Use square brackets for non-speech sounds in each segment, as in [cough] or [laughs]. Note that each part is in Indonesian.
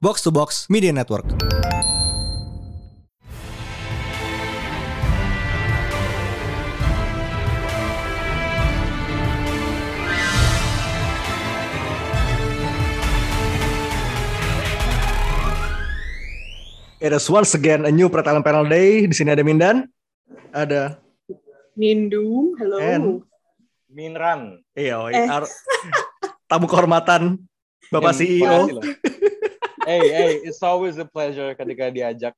Box to Box Media Network. It is once again a new Pretalent Panel Day. Di sini ada Mindan, ada Nindum, hello. And- Minran. iya, Eh. tamu kehormatan Bapak Yang CEO. hey, hey, it's always a pleasure ketika diajak.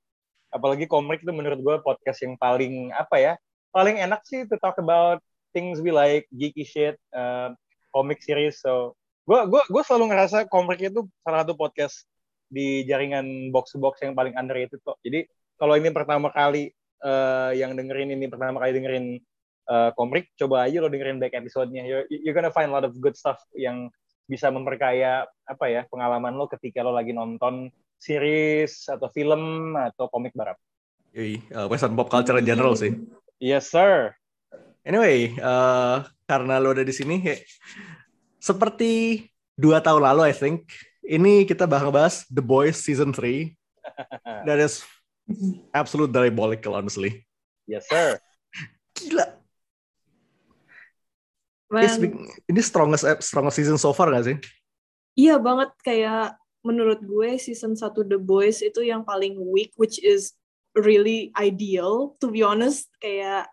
Apalagi komik itu menurut gue podcast yang paling apa ya? Paling enak sih to talk about things we like, geeky shit, uh, comic series. So, gue gua gue selalu ngerasa komik itu salah satu podcast di jaringan box to box yang paling underrated kok. Jadi kalau ini pertama kali uh, yang dengerin ini pertama kali dengerin uh, komik, coba aja lo dengerin back episode-nya. You're, you're gonna find a lot of good stuff yang bisa memperkaya apa ya pengalaman lo ketika lo lagi nonton series atau film atau komik barat. Yoi, uh, Western pop culture in general sih. Yes sir. Anyway, eh, karena lo udah di sini, kayak, seperti dua tahun lalu, I think, ini kita bakal bahas The Boys Season 3. [laughs] That is absolute diabolical, honestly. Yes sir. Gila. Man, It's big- ini strongest strongest season so far gak sih? iya banget kayak menurut gue season 1 The Boys itu yang paling weak which is really ideal to be honest kayak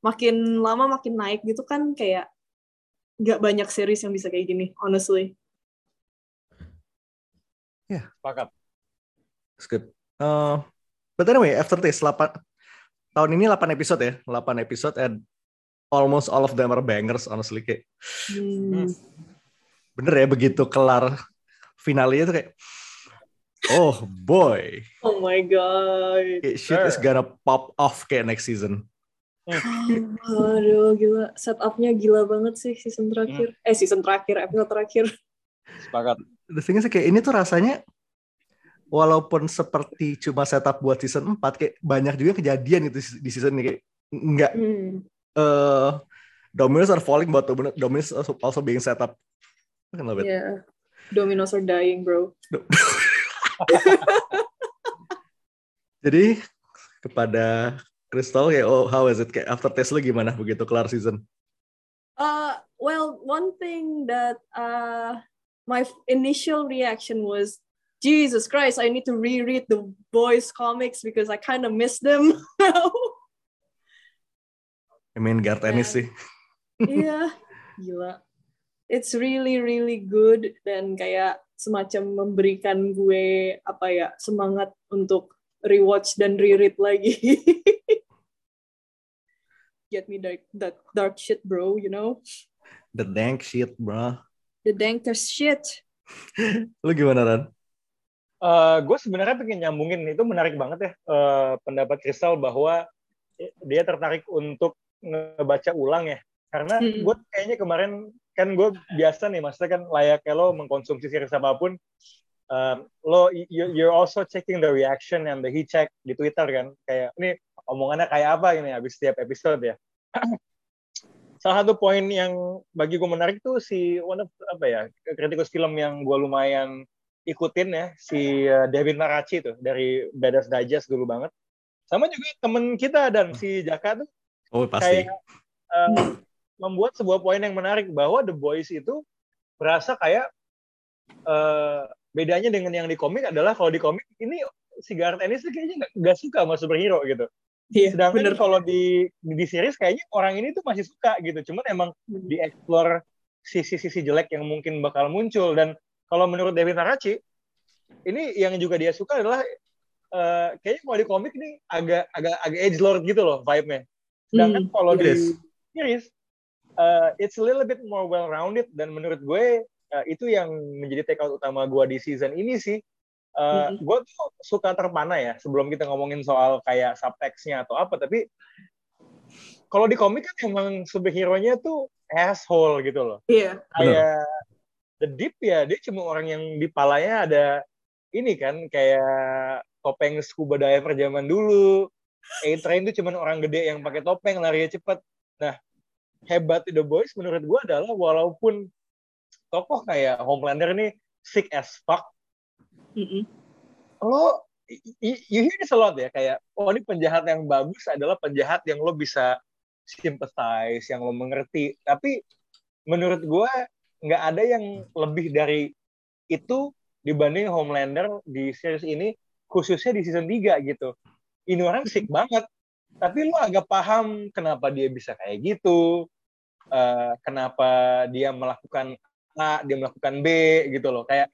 makin lama makin naik gitu kan kayak nggak banyak series yang bisa kayak gini honestly. Sepakat. It's good. Uh, but anyway, after this, 8, tahun ini 8 episode ya. 8 episode and almost all of them are bangers, honestly. Kayak, Hmm. bener ya, begitu kelar finalnya tuh kayak, oh boy. Oh my god. Kayak shit is gonna pop off kayak next season. Aduh gila setupnya gila banget sih season terakhir. Eh season terakhir episode terakhir. Sepakat. The thing is kayak ini tuh rasanya walaupun seperti cuma setup buat season 4 kayak banyak juga kejadian itu di season ini kayak enggak Hmm. Eh Dominus are falling but Dominus also, also being set up. I love it. Yeah. Dominoes are dying, bro. [laughs] Jadi kepada Crystal kayak oh how is it kayak after test lu gimana begitu kelar season? Uh, well, one thing that uh, my initial reaction was, Jesus Christ, I need to reread the boys' comics because I kind of miss them. [laughs] I mean guard tennis sih. Iya, gila. It's really really good dan kayak semacam memberikan gue apa ya semangat untuk rewatch dan reread lagi. [laughs] Get me dark, that dark shit, bro. You know The dank shit, bro. the dankest shit. [laughs] Lu gimana Ran? gue Eh, sebenarnya pengen nyambungin itu menarik banget ya eh, pendapat Kristal bahwa dia tertarik untuk ngebaca ulang ya karena Hmm. gue kayaknya kemarin kan gue biasa nih maksudnya kan layaknya lo mengkonsumsi series apa pun eh, lo you- you're also checking the reaction and the heat check di Twitter kan kayak ini omongannya kayak apa ini habis setiap episode ya [clears throat] salah satu poin yang bagi gue menarik tuh si one of apa ya kritikus film yang gue lumayan ikutin ya si uh, David Narachi tuh dari Badass Digest dulu banget. Sama juga temen kita dan si Jaka tuh Oh pasti. kayak uh, membuat sebuah poin yang menarik bahwa The Boys itu berasa kayak uh, bedanya dengan yang di komik adalah kalau di komik ini si Garth Ennis kayaknya nggak- nggak suka sama superhero gitu. Iya, Sedangkan bener. kalau di di series kayaknya orang ini tuh masih suka gitu. Cuman emang dieksplor sisi-sisi jelek yang mungkin bakal muncul dan kalau menurut David Narachi ini yang juga dia suka adalah eh, kayaknya kalau di komik ini agak agak agak edge lord gitu loh vibe-nya. Sedangkan Hmm, kalau di yes. series eh, it's a little bit more well rounded dan menurut gue eh, itu yang menjadi take out utama gue di season ini sih. Eh, Mhm. Gue tuh suka terpana ya sebelum kita ngomongin soal kayak subtext-nya atau apa tapi kalau di komik kan emang superhero-nya tuh asshole gitu loh. Iya. Kayak The Deep ya, dia cuma orang yang di palanya ada ini kan kayak topeng scuba diver zaman dulu. A-Train itu cuma orang gede yang pakai topeng larinya cepet. Nah, hebat The Boys menurut gue adalah walaupun tokoh kayak Homelander ini sick as fuck, Mm-mm. lo you, you hear this a lot ya kayak oh ini penjahat yang bagus adalah penjahat yang lo bisa sympathize yang lo mengerti tapi menurut gue nggak ada yang lebih dari itu dibanding Homelander di series ini khususnya di season 3 gitu ini orang sick banget. Tapi lo agak paham kenapa dia bisa kayak gitu. Uh, kenapa dia melakukan A dia melakukan B gitu loh. Kayak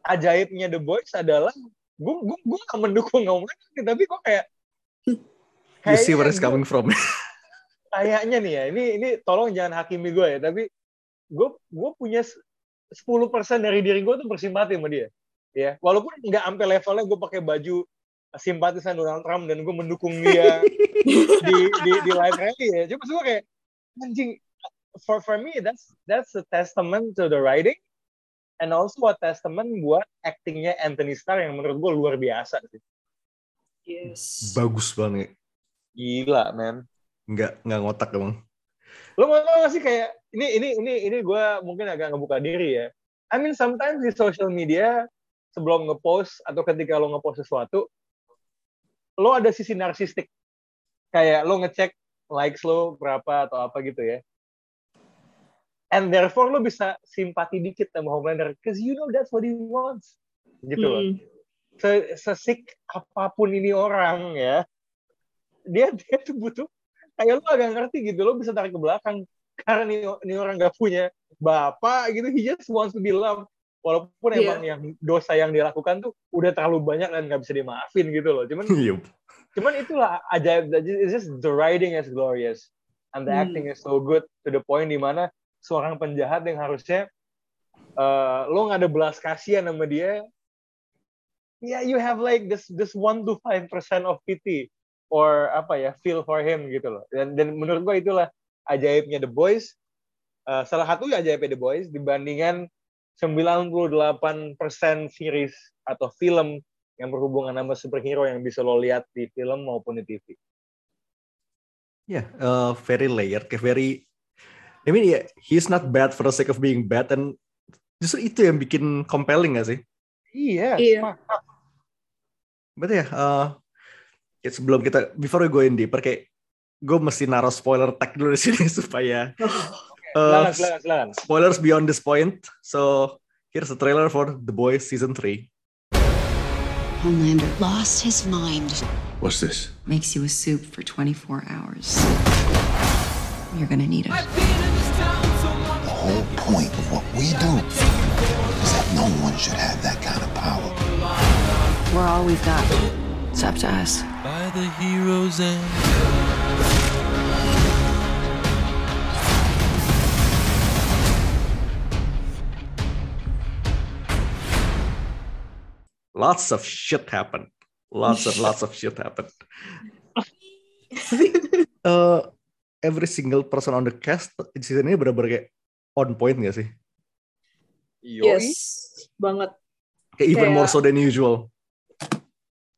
ajaibnya The Boys adalah gue gue gue gak mendukung Homelander tapi kok kayak [laughs] You see where it's gua- coming from. [laughs] kayaknya nih ya ini ini tolong jangan hakimi gue ya tapi gue gue punya s- 10% dari diri gue tuh bersimpati sama dia. Ya walaupun nggak sampai levelnya gue pakai baju simpatisan Donald Trump dan gue mendukung dia [laughs] di di di live rally ya cuma gue kayak anjing for for me that's that's a testament to the writing and also a testament buat actingnya Anthony Starr yang menurut gue luar biasa sih Yes. Bagus banget. gila man Nggak, nggak ngotak emang. lo mau tau gak sih kayak ini ini ini ini gue mungkin agak ngebuka diri ya I mean sometimes di social media sebelum ngepost atau ketika lo ngepost sesuatu lo ada sisi narsistik. Kayak lo ngecek likes lo berapa atau apa gitu ya. And therefore lo bisa simpati dikit sama Homelander because you know that's what he wants. Gitu loh. Mm. Se- sesik apa pun ini orang ya. Dia dia tuh butuh kayak lu agak ngerti gitu lo bisa tarik ke belakang. Karena nih orang gak punya bapak gitu he just wants to be loved walaupun Iya. emang yang dosa yang dia lakukan tuh udah terlalu banyak dan nggak bisa dimaafin gitu loh cuman Yup. cuman itulah ajaib it's just the writing is glorious and the Hmm. acting is so good to the point di mana seorang penjahat yang harusnya eh, lo nggak ada belas kasihan sama dia yeah you have like this this one to five percent of pity or apa ya feel for him gitu loh dan dan menurut gua itulah ajaibnya The Boys Eh, salah satu ajaibnya The Boys dibandingkan 98% series atau film yang berhubungan sama superhero yang bisa lo lihat di film maupun di TV. Yeah, uh, very layered, very. I mean, yeah, he's not bad for the sake of being bad, and justru itu yang bikin compelling gak sih? Iya, Iya. sepakat. Berarti ya, uh, ya sebelum kita, before we go in deeper, kayak gue mesti naruh spoiler tag dulu di sini [laughs] supaya uh, spoilers beyond this point. So here's a trailer for The Boys season 3. Homelander lost his mind. What's this? Makes you a soup for 24 hours. You're gonna need it. The whole point of what we do is that no one should have that kind of power. We're all we've got. It's up to us. by the hero's end. Lots of shit happened. Lots of lots of shit happened. uh, [laughs] every single person on the cast di season ini benar-benar kayak on point gak sih? Yoi. Yes, banget. Kayak even Kayak- more so than usual.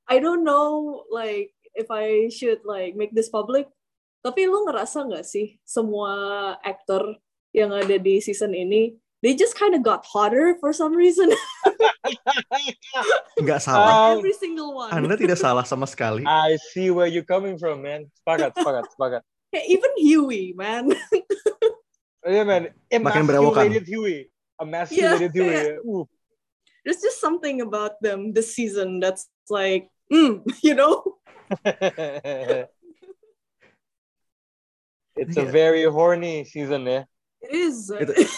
I don't know like if I should like make this public. Tapi lu ngerasa nggak sih semua aktor yang ada di season ini, they just kind of got hotter for some reason. [laughs] Nggak salah. Um, Every single one. Anda tidak salah sama sekali. I see where you're coming from, man. Sepakat, sepakat, sepakat. Hey, even Huey, man. Oh, yeah, man. Makin berewokan. Emasculated Huey. Emasculated Huey. yeah. Uh, There's just something about them this season that's like, mm, [laughs] you know? [laughs] It's a very horny season ya. It is. It- It's very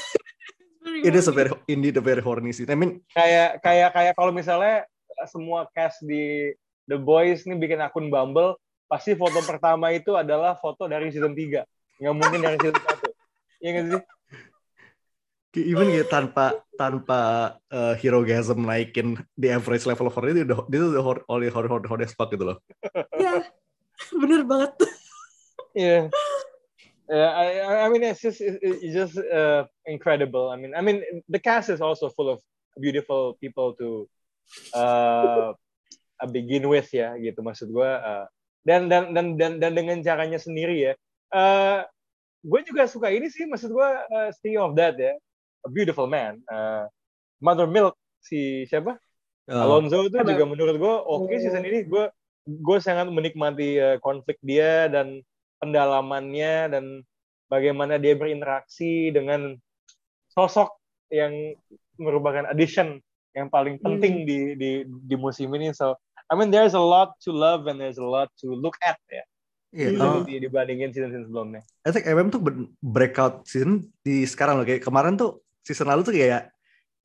It is a horny. very indeed a very horny scene. I mean, Kayak kayak kayak kalau misalnya semua cast di The Boys nih bikin akun Bumble, pasti foto pertama itu adalah foto dari season 3. Nggak mungkin dari season 1. Iya nggak sih? kayak even kayak tanpa tanpa uh, hero gasm naikin the average level of horror itu udah itu udah hor- only horror horror horror as fuck gitu loh. Yeah, bener banget. Yeah. Yeah, I, I- mean it's just it- it's just uh, incredible. I mean, I mean the cast is also full of beautiful people to uh, [laughs] uh, begin with ya, gitu maksud gue. Uh, dan dan dan dan dan dengan caranya sendiri ya. Uh, gue juga suka ini sih, maksud gue. Uh, speaking of that ya, a beautiful man, uh, Mother Milk si siapa? Uh, Alonso itu juga menurut gue oke Oh. season ini gue gue sangat menikmati eh, konflik dia dan pendalamannya dan bagaimana dia berinteraksi dengan sosok yang merupakan addition yang paling penting di di di musim ini so I mean there's a lot to love and there's a lot to look at ya iya, Hmm. uh, di- dibandingin season-season sebelumnya. I think MM tuh breakout season di sekarang loh kayak kemarin tuh season lalu tuh kayak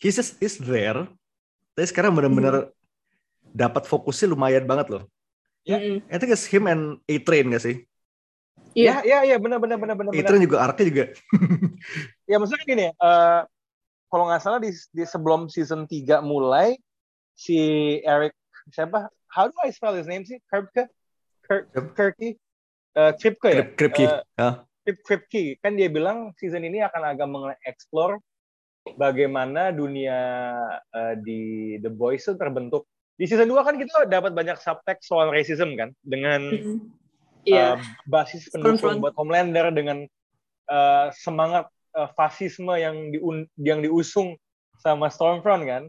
he's just is there tapi sekarang bener-bener dapat fokusnya lumayan banget loh. Mm-mm. I think it's him and A-Train gak sih Iya. Ya, ya, ya, benar, benar, benar, benar. A-Train juga arc-nya juga [laughs] Ya maksudnya gini, eh kalau nggak salah di, di sebelum season 3 mulai si Eric siapa? How do I spell his name sih? Kripke? Kirky? Eh, Kripke ya? Krip Kripke Eh, Krip, Kripke. Kan dia bilang season ini akan agak mengeksplor bagaimana dunia eh, di The Boys itu terbentuk. Di season 2 kan kita dapat banyak subtext soal racism kan dengan Mm-mm. Iya. uh, basis pendukung buat Homelander dengan uh, semangat uh, fasisme yang diun- yang diusung sama Stormfront kan.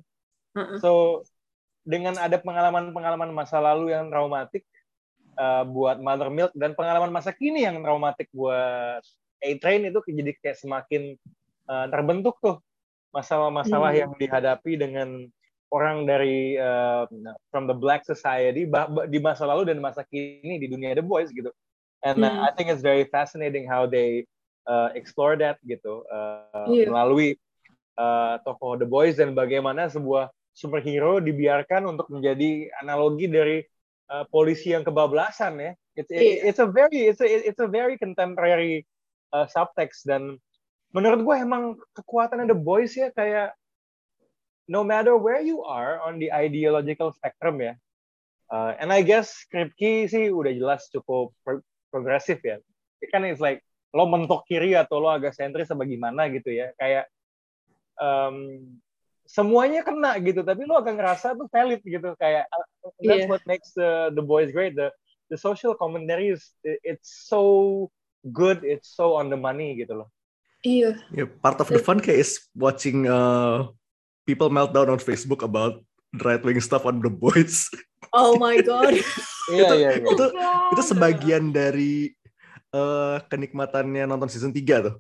Heeh. So dengan ada pengalaman-pengalaman masa lalu yang traumatik uh, buat Mother Milk dan pengalaman masa kini yang traumatik buat A-Train itu jadi kayak semakin uh, terbentuk tuh masalah-masalah Hmm. yang dihadapi dengan orang dari uh, from the black society di masa lalu dan masa kini di dunia The Boys gitu. And uh, Hmm. I think it's very fascinating how they uh, explore that gitu uh, Iya. melalui uh, tokoh The Boys dan bagaimana sebuah superhero dibiarkan untuk menjadi analogi dari uh, polisi yang kebablasan ya. It's Iya. it's a very it's a it's a very contemporary uh, subtext dan menurut gue emang kekuatan The Boys ya kayak no matter where you are on the ideological spectrum ya. Uh, and I guess Kripke sih udah jelas cukup pro- progresif ya. Kan it's like lo mentok kiri atau lo agak sentris apa gimana gitu ya. Kayak um, semuanya kena gitu, tapi lo agak ngerasa tuh valid gitu. Kayak uh, that's Iya. what makes the the boys great. The the social commentary is it's so good, it's so on the money gitu loh. Iya. yeah, part of the fun kayak is watching uh, people meltdown on Facebook about right wing stuff on the boys [laughs] Oh my god. [laughs] Iya iya iya. itu Oh itu sebagian dari uh, kenikmatannya nonton season 3 tuh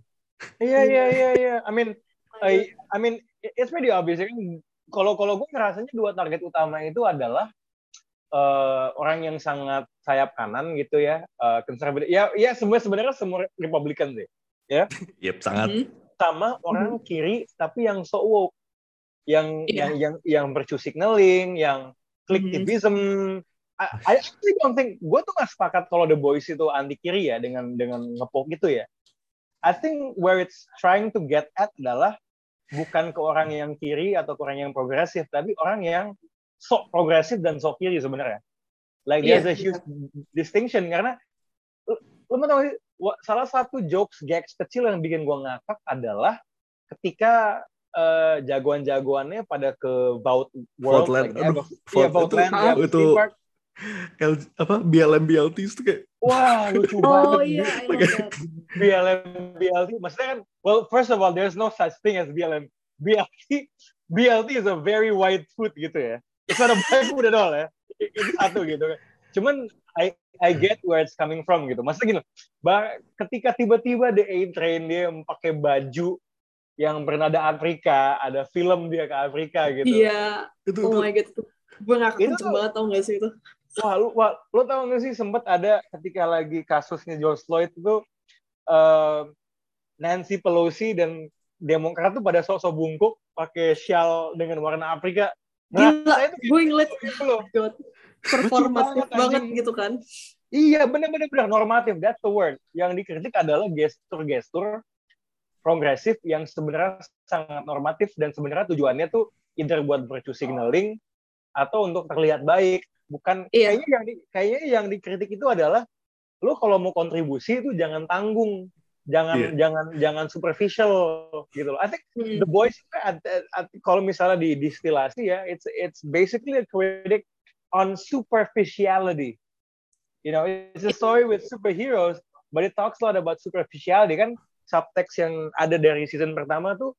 Iya iya iya iya. I mean I, I mean it's pretty obvious ya kan kalau kalau gue ngerasanya dua target utama itu adalah eh, orang yang sangat sayap kanan gitu ya, eh, konservatif. Ya ya semua sebenarnya semua Republikan sih. [laughs] yep sangat Mhm. Sama orang kiri tapi yang so woke. Yang Iya. yang yang yang bercu signaling, yang clicktivism. I, I actually don't think gue tuh gak sepakat kalau The Boys itu anti kiri ya dengan dengan ngepok gitu ya. I think where it's trying to get at adalah bukan ke orang yang kiri atau ke orang yang progresif, tapi orang yang sok progresif dan sok kiri sebenarnya. Like Iya. there's a huge distinction karena lu, lu mau tahu salah satu jokes gags kecil yang bikin gua ngakak adalah ketika eh, jagoan-jagoannya pada ke Vault World, Voteland. like, Aduh, eh, iya, Vote- Voteland, itu- ya, itu-. L, apa BLM BLT itu kayak Wah, lucu Oh banget. iya, I love that. BLM BLT maksudnya kan well first of all there's no such thing as BLM BLT BLT is a very white food gitu ya it's not a black food at all ya itu satu gitu kan cuman I I get where it's coming from gitu maksudnya gini bah, ketika tiba-tiba the A train dia pakai baju yang bernada Afrika ada film dia ke Afrika gitu Iya. itu Oh itu my god. Gue gak Itu- kenceng banget tau gak sih itu? Wah, lu, wah, lu tau gak sih sempet ada ketika lagi kasusnya George Floyd itu eh, Nancy Pelosi dan Demokrat tuh pada sok-sok bungkuk pakai shawl dengan warna Afrika. Nah, Gila, tuh gue ngeliat gitu loh. God, performatif banget, banget gitu kan. Iya, bener-bener bener normatif. That's the word. Yang dikritik adalah gestur-gestur progresif yang sebenarnya sangat normatif dan sebenarnya tujuannya tuh either buat virtue signaling atau untuk terlihat baik. Bukan Iya. kayaknya yang di, kayaknya yang dikritik itu adalah lu kalau mau kontribusi itu jangan tanggung, jangan Iya. jangan jangan superficial gitu loh. I think Hmm. The Boys at- at- at- kalau misalnya di distilasi ya, it's it's basically a critic on superficiality. You know, it's a story with superheroes, but it talks a lot about superficiality kan. Subtext yang ada dari season pertama tuh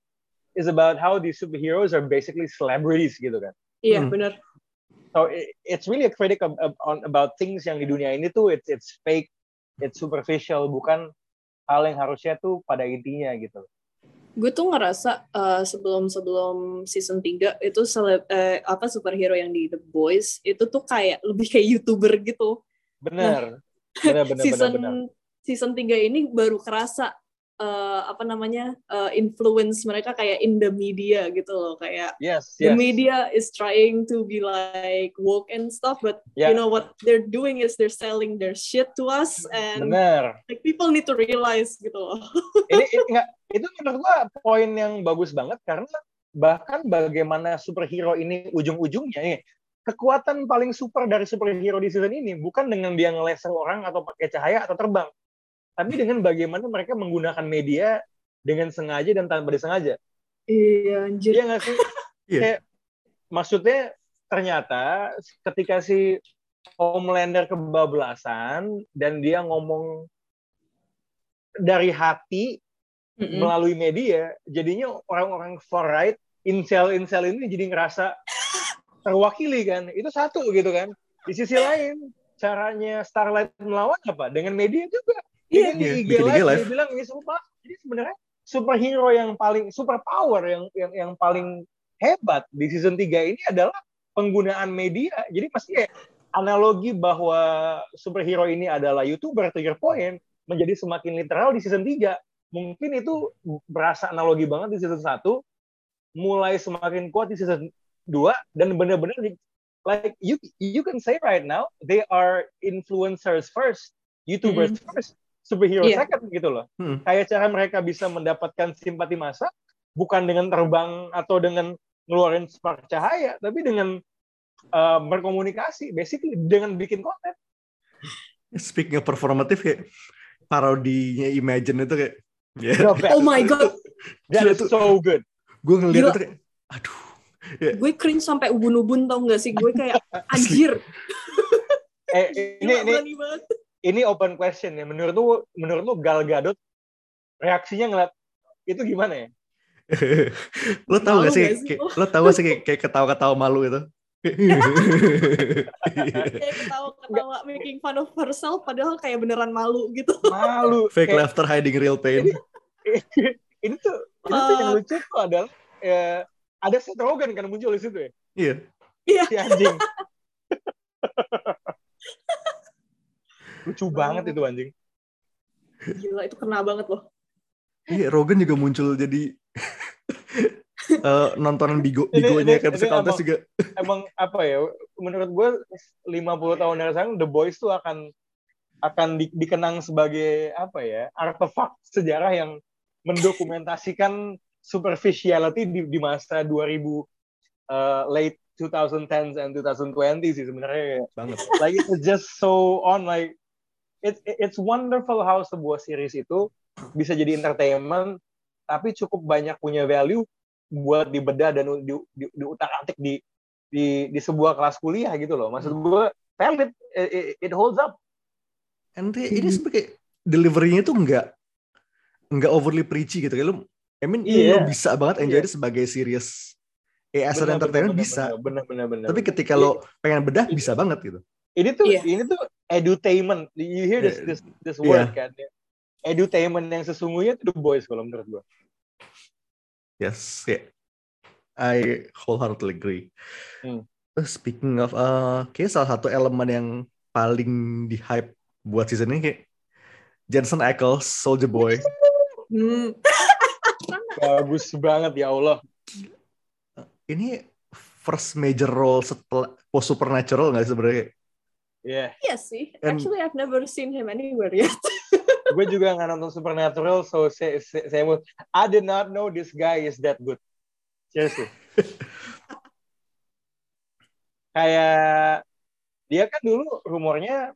is about how these superheroes are basically celebrities gitu kan. Iya Hmm. benar. So i- it's really a critic of, of- on about things yang di dunia ini tuh it's it's fake, it's superficial, bukan hal yang harusnya tuh pada intinya gitu. gue tuh ngerasa eh, sebelum sebelum season 3 itu seleb, eh, apa superhero yang di The Boys itu tuh kayak lebih kayak youtuber gitu. Benar. Benar benar [laughs] season benar benar. season 3 ini baru kerasa eh, apa namanya eh, influence mereka kayak in the media gitu loh kayak Yes, the yes. media is trying to be like woke and stuff but Ya, you know what they're doing is they're selling their shit to us and benar. like people need to realize gitu loh. [laughs] ini, ini enggak, itu menurut gua poin yang bagus banget karena bahkan bagaimana superhero ini ujung-ujungnya nih kekuatan paling super dari superhero di season ini bukan dengan dia ngeleser orang atau pakai cahaya atau terbang tapi dengan bagaimana mereka menggunakan media dengan sengaja dan tanpa disengaja Iya anjir. dia nggak sih [laughs] Iya. Kayak, maksudnya ternyata ketika si Homelander kebablasan dan dia ngomong dari hati Mm-mm. melalui media, jadinya orang-orang far right, incel-incel ini jadi ngerasa terwakili kan. Itu satu gitu kan. Di sisi lain, caranya Starlight melawan apa? Dengan media juga. Iya. Di IG bikin IG live, dia bilang ini super. Jadi sebenarnya superhero yang paling super power yang yang yang paling hebat di season 3 ini adalah penggunaan media. Jadi pasti kayak analogi bahwa superhero ini adalah YouTuber to your point menjadi semakin literal di season 3 mungkin itu berasa analogi banget di season 1 mulai semakin kuat di season 2 dan benar-benar like you you can say right now they are influencers first YouTubers first superhero Iya. second gitu loh Hmm. kayak cara mereka bisa mendapatkan simpati massa bukan dengan terbang atau dengan ngeluarin spark cahaya tapi dengan uh, berkomunikasi basically dengan bikin konten Speaking of performatif kayak parodinya Imagine itu kayak ya best. Oh my god, that is so good gue ngeliat Gila. itu kayak aduh gue cringe sampai ubun-ubun tau gak sih? Gue kayak [laughs] anjir. eh, ini Gila, ini. Ini open question ya. Menurut lu, menurut lu Gal Gadot reaksinya ngeliat itu gimana ya? [laughs] lo tau gak sih, gak sih kayak- lo? tau gak sih kayak, kayak ketawa-ketawa malu itu [laughs] Kayak ketawa-ketawa making fun of herself padahal kayak beneran malu gitu. Malu. [laughs] fake Kayak, laughter hiding real pain ini tuh, ini tuh yang lucu tuh adalah eh, ada Seth Rogen kan muncul di situ ya. iya Si anjing. Lucu banget itu anjing. Gila itu kena banget loh. iya Rogan juga muncul jadi [laughs] eh, nontonan bigo bigonya kan emang- juga Emang apa ya? Menurut gue 50 tahun dari sekarang The Boys tuh akan akan di- dikenang sebagai apa ya artefak sejarah yang mendokumentasikan [laughs] superficiality di, di masa 2000 uh, late 2010s and 2020 sih sebenarnya banget like it's just so on like it, it- it's wonderful how sebuah series itu bisa jadi entertainment tapi cukup banyak punya value buat dibedah dan di, di, diutak-atik di, di di sebuah kelas kuliah gitu loh maksud gue valid it, it- it holds up And ini- ini sebagai deliverynya tuh nggak nggak overly preachy gitu. Kayak lu, I mean, Iya. lu bisa banget enjoy Iya. itu sebagai series. Eh, as entertainment benar, bisa. benar benar benar Tapi ketika lo pengen bedah bisa banget gitu. Ini tuh Iya. ini tuh edutainment you hear this Iya. this this word kan ya. edutainment yang sesungguhnya itu The Boys kalau menurut gue Yes, yeah. I wholeheartedly agree. Hmm. Terus Speaking of, uh, kayak salah satu elemen yang paling di hype buat season ini kayak Jensen Ackles, Soldier Boy. Hmm. [laughs] bagus banget ya Allah Ini first major role setelah post supernatural nggak sih sebenarnya? ya Iya sih. And- Actually I've never seen him anywhere yet. [laughs] gue juga nggak nonton Supernatural so saya saya mau I did not know this guy is that good seriously [laughs] kayak dia kan dulu rumornya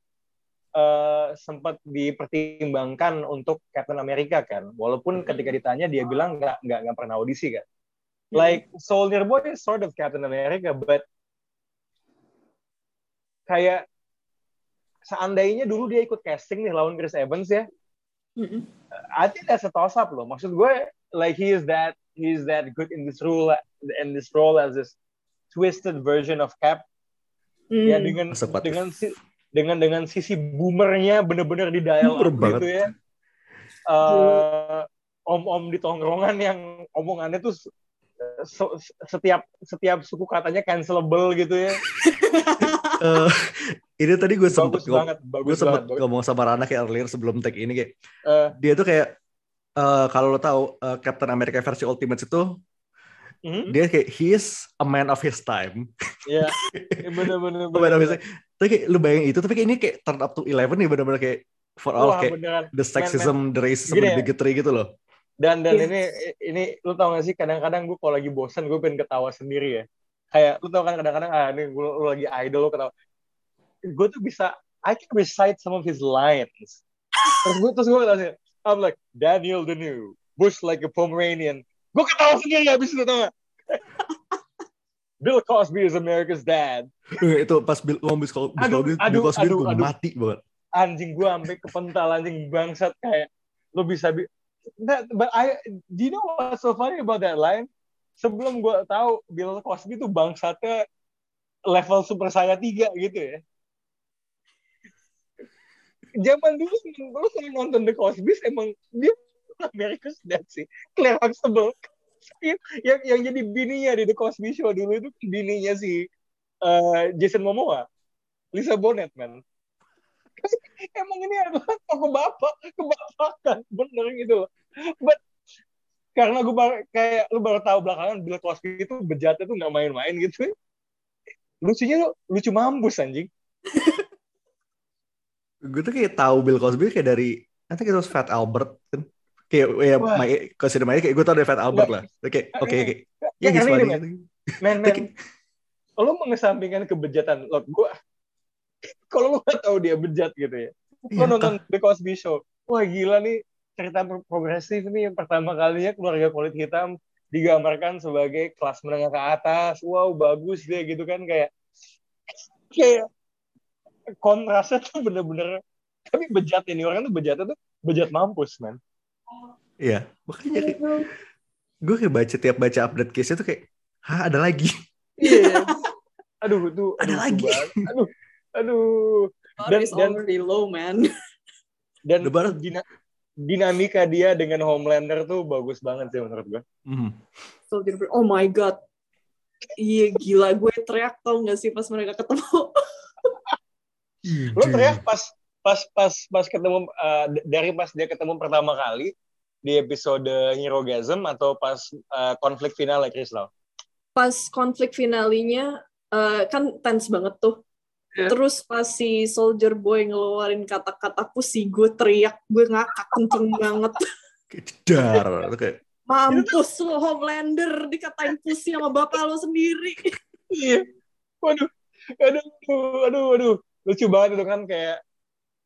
eh, sempat dipertimbangkan untuk Captain America kan walaupun ketika ditanya dia bilang nggak nggak nggak pernah audisi kan like Soldier Boy is sort of Captain America but kayak seandainya dulu dia ikut casting nih lawan Chris Evans ya Mm-mm. I think that's a toss up loh. Maksud gue, like he is that he is that good in this role in this role as this twisted version of Cap. Hmm. ya dengan Masuk what if. dengan si, dengan dengan sisi boomernya bener-bener di dial Boomer up banget. gitu ya Eh, om-om di tongkrongan yang omongannya tuh se- se- setiap setiap suku katanya cancelable gitu ya [laughs] Eh, ini tadi gue sempet bagus ngom- banget gue bagus sempet banget ngomong sama Rana kayak earlier sebelum tag ini kayak Eh, dia tuh kayak eh, kalau lo tahu eh, Captain America versi Ultimates itu mhm, dia kayak he is a man of his time. [laughs] ya bener-bener A man of his time. Tapi kayak lu bayangin itu tapi kayak ini kayak turn up to 11 nih bener-bener kayak for all Wah kayak beneran the sexism, the racism, Gini the ya. bigotry gitu loh. dan dan Yes. ini ini lu tau gak sih kadang-kadang gue kalau lagi bosan gue pengen ketawa sendiri ya kayak lu tau kan kadang-kadang ah ini gue lu lagi idol lu ketawa gue tuh bisa I can recite some of his lines. Terus gue terus gue ketawa sih I'm like Daniel the new Bush like a Pomeranian. Gue ketawa sendiri habis itu tau gak [laughs] Bill Cosby is America's dad. Eh, itu pas Bill ngomong Bill Cosby, Aduh, Bill aduh, Cosby aduh, aduh. mati banget. anjing gue sampai kepental anjing bangsat kayak lu bisa bi that, but I do you know what's so funny about that line? Sebelum gue tahu Bill Cosby tuh bangsatnya level super saya tiga gitu ya zaman dulu lu kalau nonton The Cosby emang dia America's Dad sih. Claire Huxtable. Yang yang jadi bininya di The Cosby Show dulu itu bininya si eh, Jason Momoa. Lisa Bonet man [laughs] emang ini adalah toko bapak kebapakan bener gitu loh. But karena gue baru, kayak lu baru tahu belakangan Bill Cosby itu bejatnya tuh nggak main-main gitu. Lucunya lu lucu mampus anjing [laughs] Gue tuh kayak tahu Bill Cosby kayak dari nanti kita Fat Albert kan. Kayak ya my consider my kayak gue tau dari Fat Albert lah. Oke, oke, oke. ya, Ya, ini funny. Men gitu. men men. lo mengesampingkan kebejatan lo gue kalau lo nggak tahu dia bejat gitu ya. Lo Iya, nonton The Cosby Show. Wah gila nih cerita pro- progresif nih yang pertama kalinya keluarga kulit hitam digambarkan sebagai kelas menengah ke atas. Wow bagus deh gitu kan kayak kayak kontrasnya tuh bener-bener tapi bejat ini orang tuh bejatnya tuh bejat mampus man Iya, makanya kayak gue kayak baca tiap baca update case itu kayak, hah ada lagi. iya aduh tuh [laughs] Ada aduh, lagi. aduh aduh Dan- is dan- already low, man. dan dina- dinamika dia dengan Homelander tuh bagus banget sih menurut gue. Soldier Boy. Oh my god. Iya gila, gue teriak tau gak sih pas mereka ketemu. [laughs] Lo teriak pas pas pas pas ketemu uh, dari pas dia ketemu pertama kali di episode Herogasm atau pas uh, konflik final ya Chris Lau? Pas konflik finalinya, eh, kan tense banget tuh. Iya. Terus pas si Soldier Boy ngeluarin kata-kata pussy, gue teriak, gue ngakak kenceng banget. [laughs] Itu kayak, Mampus lo Homelander, dikatain pussy sama bapak lo sendiri. Iya. Waduh. Aduh, aduh, aduh. Lucu banget itu kan kayak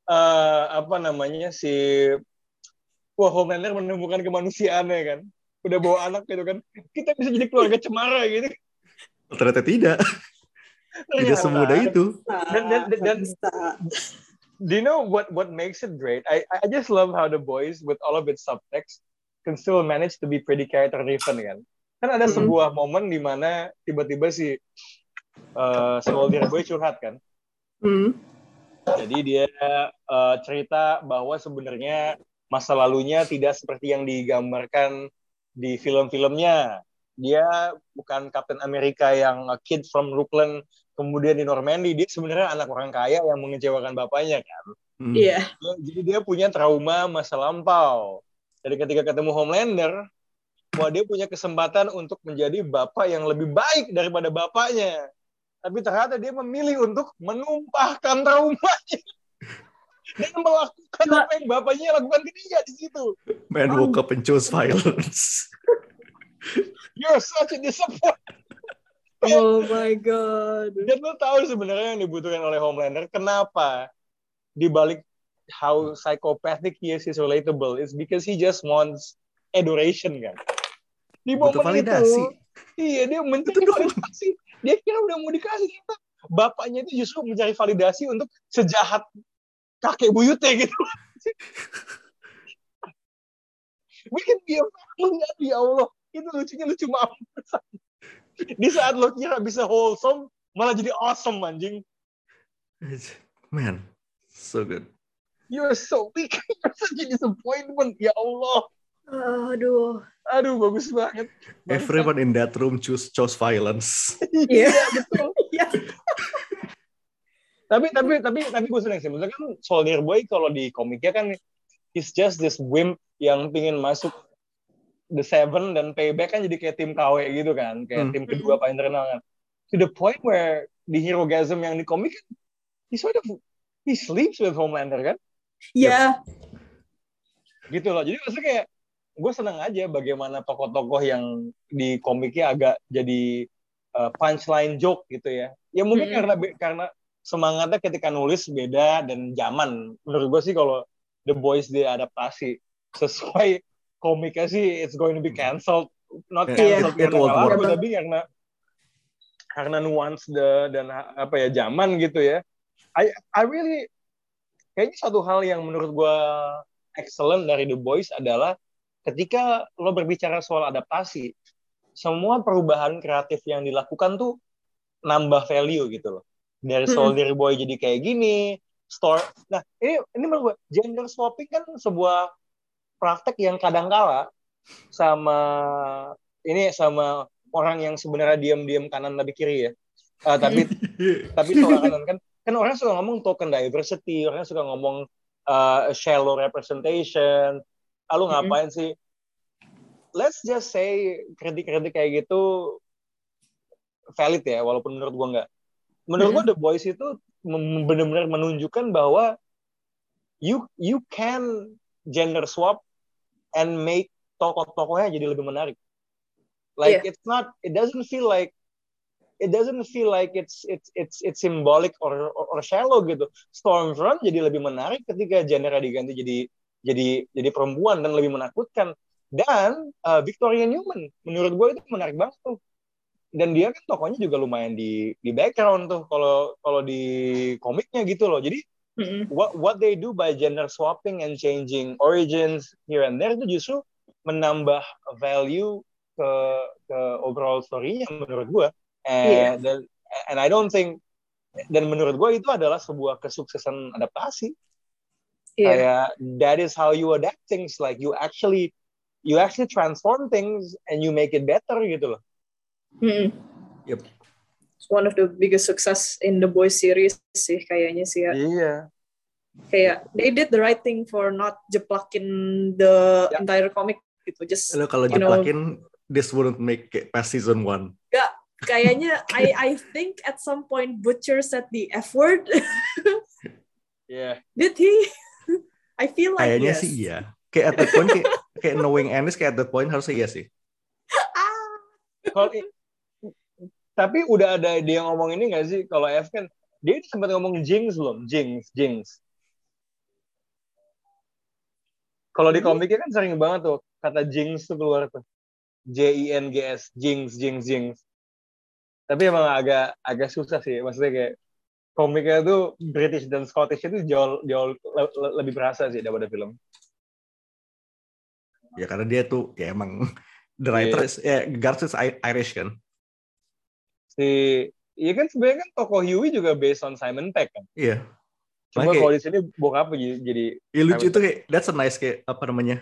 eh apa namanya si Wah, Homelander menemukan kemanusiaannya kan. Udah bawa anak gitu kan. Kita bisa jadi keluarga cemara gitu. ternyata tidak. Tidak Ternyata. semudah itu. Dan- dan- dan- dan- do you know what what makes it great? I I just love how the boys with all of its subtext can still manage to be pretty character driven kan. Kan ada Mhm. sebuah momen di mana tiba-tiba si uh, Soldier Boy curhat kan. Hmm. Jadi dia uh, cerita bahwa sebenarnya masa lalunya tidak seperti yang digambarkan di film-filmnya. Dia bukan Captain America yang a kid from Brooklyn kemudian di Normandy. Dia sebenarnya anak orang kaya yang mengecewakan bapaknya kan. Hmm. Iya. Dia- jadi dia punya trauma masa lampau. Jadi ketika ketemu Homelander, wah dia punya kesempatan untuk menjadi bapak yang lebih baik daripada bapaknya. Tapi ternyata dia memilih untuk menumpahkan traumanya [laughs] dan melakukan apa yang bapaknya lakukan ke dia di situ. Man woke up and chose violence. [laughs] You're such a disappointment. Oh my god. Dan lo tahu sebenarnya yang dibutuhkan oleh Homelander, kenapa di balik how psychopathic he is, he's relatable, is because he just wants adoration kan. Di Butuh momen validasi. itu, iya dia mencari validasi. Dia kira udah mau dikasih ternyata bapaknya itu justru mencari validasi untuk sejahat kakek buyutnya gitu. We can be a family, ya Allah. Itu lucunya lucu mampus. [laughs] Di saat lo kira bisa wholesome, malah jadi awesome anjing. Man, so good. You're so weak. [laughs] You're such a disappointment. Ya Allah. Aduh. Aduh, bagus banget. Everyone in that room choose chose violence. [laughs] Iya. betul. Iya. [laughs] tapi tapi tapi tapi gue seneng sih. Maksudnya kan Soldier Boy kalau di komiknya kan he's just this wimp yang pingin masuk the seven dan payback kan jadi kayak tim KW gitu kan, kayak Hmm. tim kedua paling terkenal kan. To the point where di Herogasm yang di komik kan, he sort of he sleeps with Homelander kan, Iya. gitu loh. Jadi maksudnya kayak gue seneng aja bagaimana tokoh-tokoh yang di komiknya agak jadi uh, punchline joke gitu ya. Ya mungkin Mm-mm. karena karena semangatnya ketika nulis beda dan zaman. Menurut gue sih kalau The Boys diadaptasi sesuai komiknya sih it's going to be cancelled. Not Yeah, cancelled it- it karena laku, work. tapi karena karena nuance the, dan apa ya zaman gitu ya. I I really kayaknya satu hal yang menurut gue excellent dari The Boys adalah ketika lo berbicara soal adaptasi, semua perubahan kreatif yang dilakukan tuh nambah value gitu loh. Dari Hmm. Soldier Boy jadi kayak gini, store. Nah, ini ini menurut gue gender swapping kan sebuah praktek yang kadangkala sama ini sama orang yang sebenarnya diam-diam kanan tapi kiri ya. Ah, tapi [laughs] tapi tolak kanan kan kan orang suka ngomong token diversity, orang suka ngomong uh, shallow representation. Ah, lu ngapain sih? Let's just say kritik-kritik kayak gitu valid ya, walaupun menurut gua nggak. Menurut gua The Boys itu benar-benar menunjukkan bahwa you you can gender swap and make tokoh-tokohnya jadi lebih menarik. Like it's not, it doesn't feel like it doesn't feel like it's it's it's it's symbolic or or, or shallow gitu. Stormfront jadi lebih menarik ketika genre diganti jadi jadi jadi perempuan dan lebih menakutkan. Dan uh, Victoria Newman menurut gue itu menarik banget tuh. Dan dia kan tokohnya juga lumayan di di background tuh kalau kalau di komiknya gitu loh. Jadi Mm-mm. what what they do by gender swapping and changing origins here and there itu justru menambah value ke ke overall story-nya menurut gue. And, dan and I don't think dan menurut gue itu adalah sebuah kesuksesan adaptasi. Iya. Kayak that is how you adapt things like you actually you actually transform things and you make it better gitu loh. Mm-mm. Yep. It's one of the biggest success in the boys series sih kayaknya sih ya. Iya. Kayak they did the right thing for not jeplakin the Ya. entire comic gitu. Just Lo kalau You know- this wouldn't make it past season one. gak kayaknya I I think at some point Butcher said the F word. Iya. Did he? I feel like Kayaknya yes. sih iya. Kayak at that point, kayak, kayak knowing Ennis kayak at that point harusnya iya sih. Ah. Kalau tapi udah ada dia ngomong ini nggak sih? Kalau F kan dia sempat ngomong Jinx belum? Jinx, Jinx. Kalau di komiknya kan sering banget tuh kata Jinx tuh keluar tuh. J I N G S, Jinx, Jinx, Jinx. Tapi emang agak agak susah sih, maksudnya kayak komiknya tuh British dan Scottish itu jauh jauh le- le- lebih berasa sih daripada film. Ya karena dia tuh ya emang [laughs] the writer is, ya Garth is Irish kan. Si Iya kan sebenarnya kan tokoh Huey juga based on Simon Pegg kan. Iya. Cuma Makanya- kalau di sini bokap jadi jadi Ya, lucu Simon itu kayak that's a nice kayak apa namanya?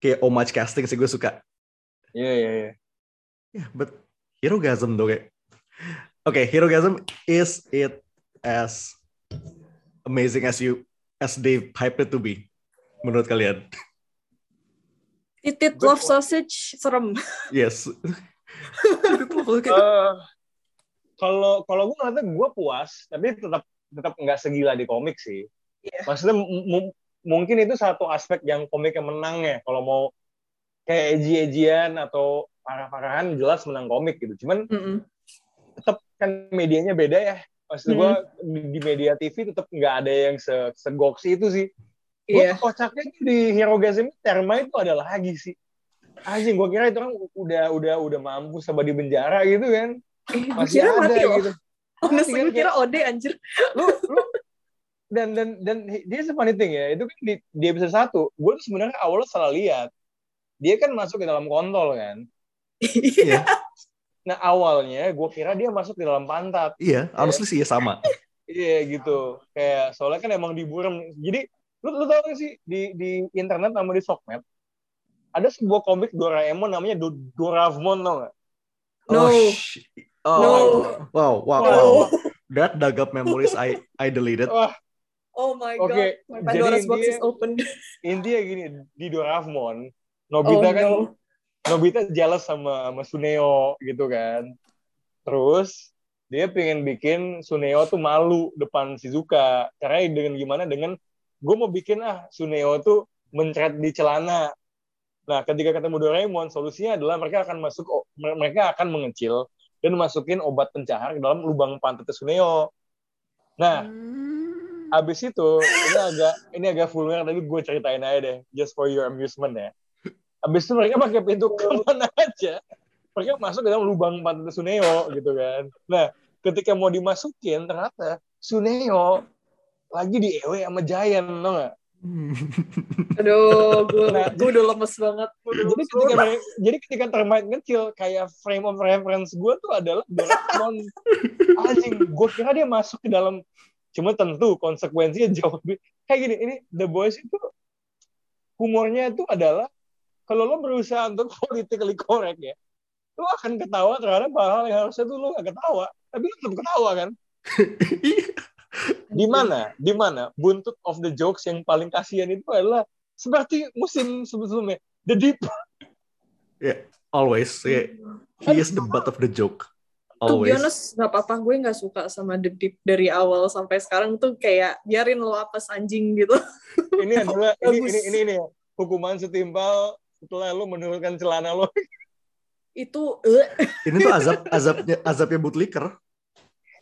Kayak homage casting sih gue suka. iya iya iya. Yeah, but Herogasm though kayak. Okay, Herogasm is it as amazing as you as they hype it to be menurut kalian? Titit love point. sausage serem. Yes. [laughs] Eh, kalau kalau gue ngeliatnya gue puas, tapi tetap tetap nggak segila di komik sih. Iya. Maksudnya m- m- mungkin itu satu aspek yang komiknya menang ya. Kalau mau kayak eji-ejian atau parah-parahan jelas menang komik gitu. Cuman tetap kan medianya beda ya. Maksud gue di, di media TV tetap nggak ada yang se segoksi itu sih. Gue Iya. kocaknya di Herogasm Terma itu ada lagi sih. Anjing, gue kira itu kan udah udah udah mampu sama di penjara gitu kan. Eh, Masih kira ada mati loh. gitu. [laughs] Honestly, gue kira Ode anjir. [laughs] lu lu dan dan dan dia funny thing ya itu kan di, di episode satu gue tuh sebenarnya awalnya salah lihat dia kan masuk ke dalam kontol kan [laughs] Iya. Nah awalnya gue kira dia masuk di dalam pantat Iya, honestly sih ya sama. [laughs] Iya gitu. Kayak soalnya kan emang diburam. Jadi lu lu tau gak sih di di internet sama di Sokmed ada sebuah komik Doraemon namanya Do Doravemon tau gak? No. Oh, sh- oh, No. wow, wow, No. wow. That dug up memories I I deleted. Wah, Oh my god. My Pandora's box is open. intinya gini di Doraemon Oh Nobita kan no. Nobita jealous sama sama Suneo gitu kan. Terus dia pengen bikin Suneo tuh malu depan Shizuka. Karena dengan gimana dengan gue mau bikin ah Suneo tuh mencret di celana. Nah, ketika ketemu Doraemon, solusinya adalah mereka akan masuk mereka akan mengecil dan masukin obat pencahar ke dalam lubang pantatnya Suneo. Nah, Abis itu ini agak ini agak vulgar tapi gue ceritain aja deh just for your amusement ya. Abis itu mereka pakai pintu ke mana aja. Mereka masuk ke dalam lubang pantat Suneo gitu kan. Nah ketika mau dimasukin ternyata Suneo lagi di ewe sama Giant tau gak? Aduh, gue Nah, gue udah lemes banget. Udah Jadi ketika jadi ketika termite kecil kayak frame of reference gue tuh adalah Doraemon. Anjing, gue kira dia masuk ke dalam cuma tentu konsekuensinya jauh lebih kayak gini ini The Boys itu humornya itu adalah kalau lo berusaha untuk [laughs] politically correct ya lo akan ketawa terhadap hal yang harusnya tuh lo gak ketawa tapi lo tetap ketawa kan [laughs] di mana di mana buntut of the jokes yang paling kasihan itu adalah seperti musim sebelumnya The Deep Always, yeah. he is the butt of the joke. To be Always. honest, gak apa-apa. Gue gak suka sama The Deep dari awal sampai sekarang tuh kayak biarin lo apes anjing gitu. ini adalah [laughs] ini, ini ini ini ya, hukuman setimpal setelah lo menurunkan celana lo [laughs] Itu, eh, Ini tuh azab azabnya azabnya bootlicker.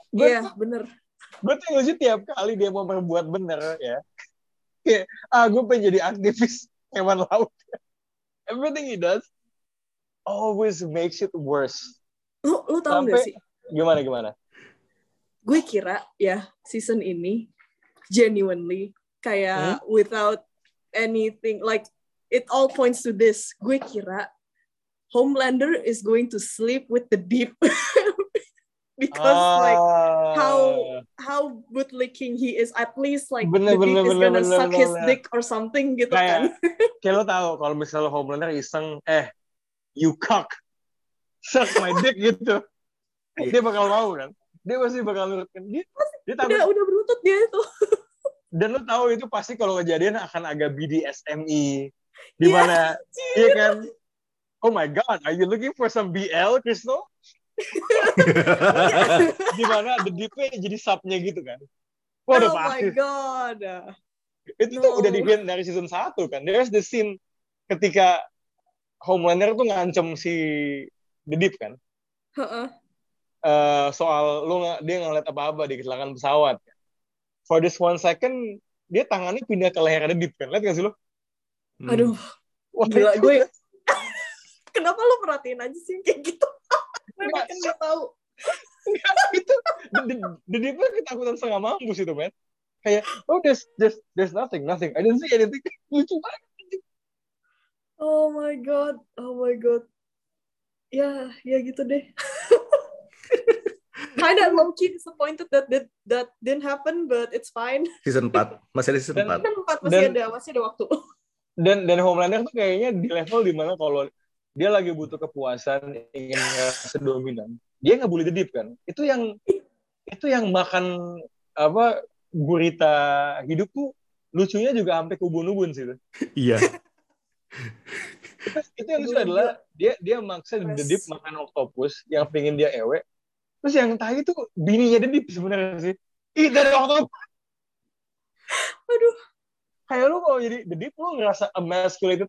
Iya bener. gue tuh lucu tiap kali dia mau berbuat bener ya kayak ah gue pengen jadi aktivis hewan laut [laughs] everything he does always makes it worse Lu, lu tau gak sih? gimana gimana Gue kira ya season ini genuinely kayak Hmm? without anything like it all points to this. Gue kira Homelander is going to sleep with the Deep. [laughs] Because like Ah. how how bootlicking he is. At least like Bener, the Deep bener, is bener, gonna bener, suck his bener. dick or something gitu Kayak- kan. [laughs] kayak lo tahu kalau misalnya Homelander iseng eh you cock. Suck my dick [laughs] gitu. Dia bakal mau kan? Dia pasti bakal nurut. Kan dia dia takut. udah udah berlutut dia itu. Dan lo tahu itu pasti kalau kejadian akan agak BDSMI di Iya, mana? iya kan? Oh my god are you looking for some BL Crystal [laughs] di mana? The deep jadi subnya gitu kan? Wah, udah oh my pasti. God. Itu tuh No. udah di hint dari season 1 kan? There's the scene ketika Homelander tuh ngancem si the deep kan? Heeh. Eh, soal lu dia ngeliat apa-apa di kecelakaan pesawat. For this one second dia tangannya pindah ke leher the deep kan? Lihat gak sih lo Hmm. aduh. Wah, gila itu gue [laughs] kenapa lo perhatiin aja sih kayak gitu? Gue kan gak tahu. Itu the, the deep tuh ketakutan setengah mampus itu men. Kayak oh there's there's there's nothing nothing. I didn't see anything. [laughs] Lucu banget. Oh my god oh my god. Ya ya gitu deh. [laughs] Kinda low key disappointed that that that didn't happen but it's fine. Season 4. Masih ada season Dan- 4. kan empat masih Dan- ada masih ada waktu dan dan Homelander tuh kayaknya di level di mana kalau dia lagi butuh kepuasan ingin ngerasa dominan dia nggak boleh dedip kan itu yang itu yang makan apa gurita hidup tuh lucunya juga sampai ke ubun-ubun sih tuh. Iya. itu yang lucu adalah dia dia maksa Yes. dedip makan oktopus yang pengen dia ewe terus yang tai itu bininya dedip sebenarnya sih ih dari oktopus aduh kayak lu kalau jadi dedip lu ngerasa emasculated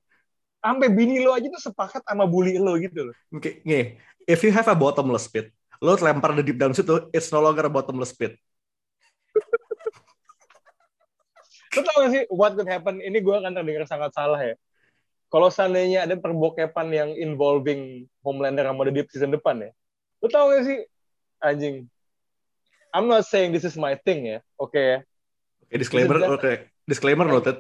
sampai bini lo aja tuh sepakat sama bully lo gitu loh Oke, nih. If you have a bottomless pit, lo lempar the deep down situ, it's no longer a bottomless pit. Lo tau gak sih what could happen? Ini gue akan terdengar sangat salah ya. Kalau seandainya ada perbokepan yang involving Homelander sama The Deep season depan ya. Lo tau gak sih? Anjing. I'm not saying this is my thing ya. Oke ya. Oke, disclaimer, oke. Disclaimer noted.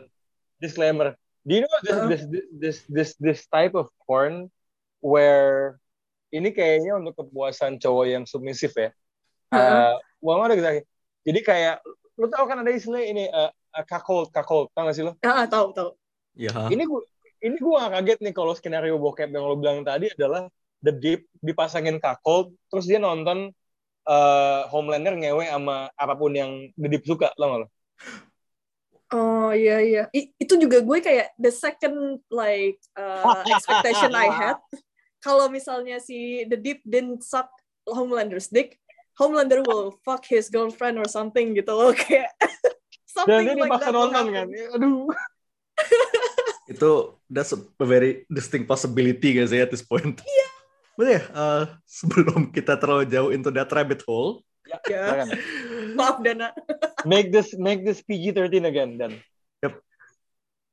Disclaimer. Do you know this, Uh-huh. this, this, this, this type of porn where ini kayaknya untuk kepuasan cowok yang submisif ya. Uh, well, not exactly. Jadi kayak lu tau kan ada istilah ini uh, cuckold, cuckold, tau gak sih lo? Ah, tahu tahu. Ya. Ini gua ini gua gak kaget nih kalau skenario bokep yang lo bilang tadi adalah The Deep dipasangin cuckold, terus dia nonton uh, Homelander ngewe sama apa pun yang The Deep suka, lo gak lo? Oh iya iya. I- itu juga gue kayak the second like uh, expectation I had. Kalau misalnya si The Deep didn't suck Homelander's dick, Homelander will fuck his girlfriend or something gitu loh kayak [laughs] Dan something dia like dipaksa nonton kan. Aduh. [laughs] Itu that's a very distinct possibility guys ya at this point. Iya. But ya, uh, sebelum kita terlalu jauh into that rabbit hole, Ya, [laughs] Ya. [laughs] Maaf Dana. [laughs] Make this make this PG-13 again dan.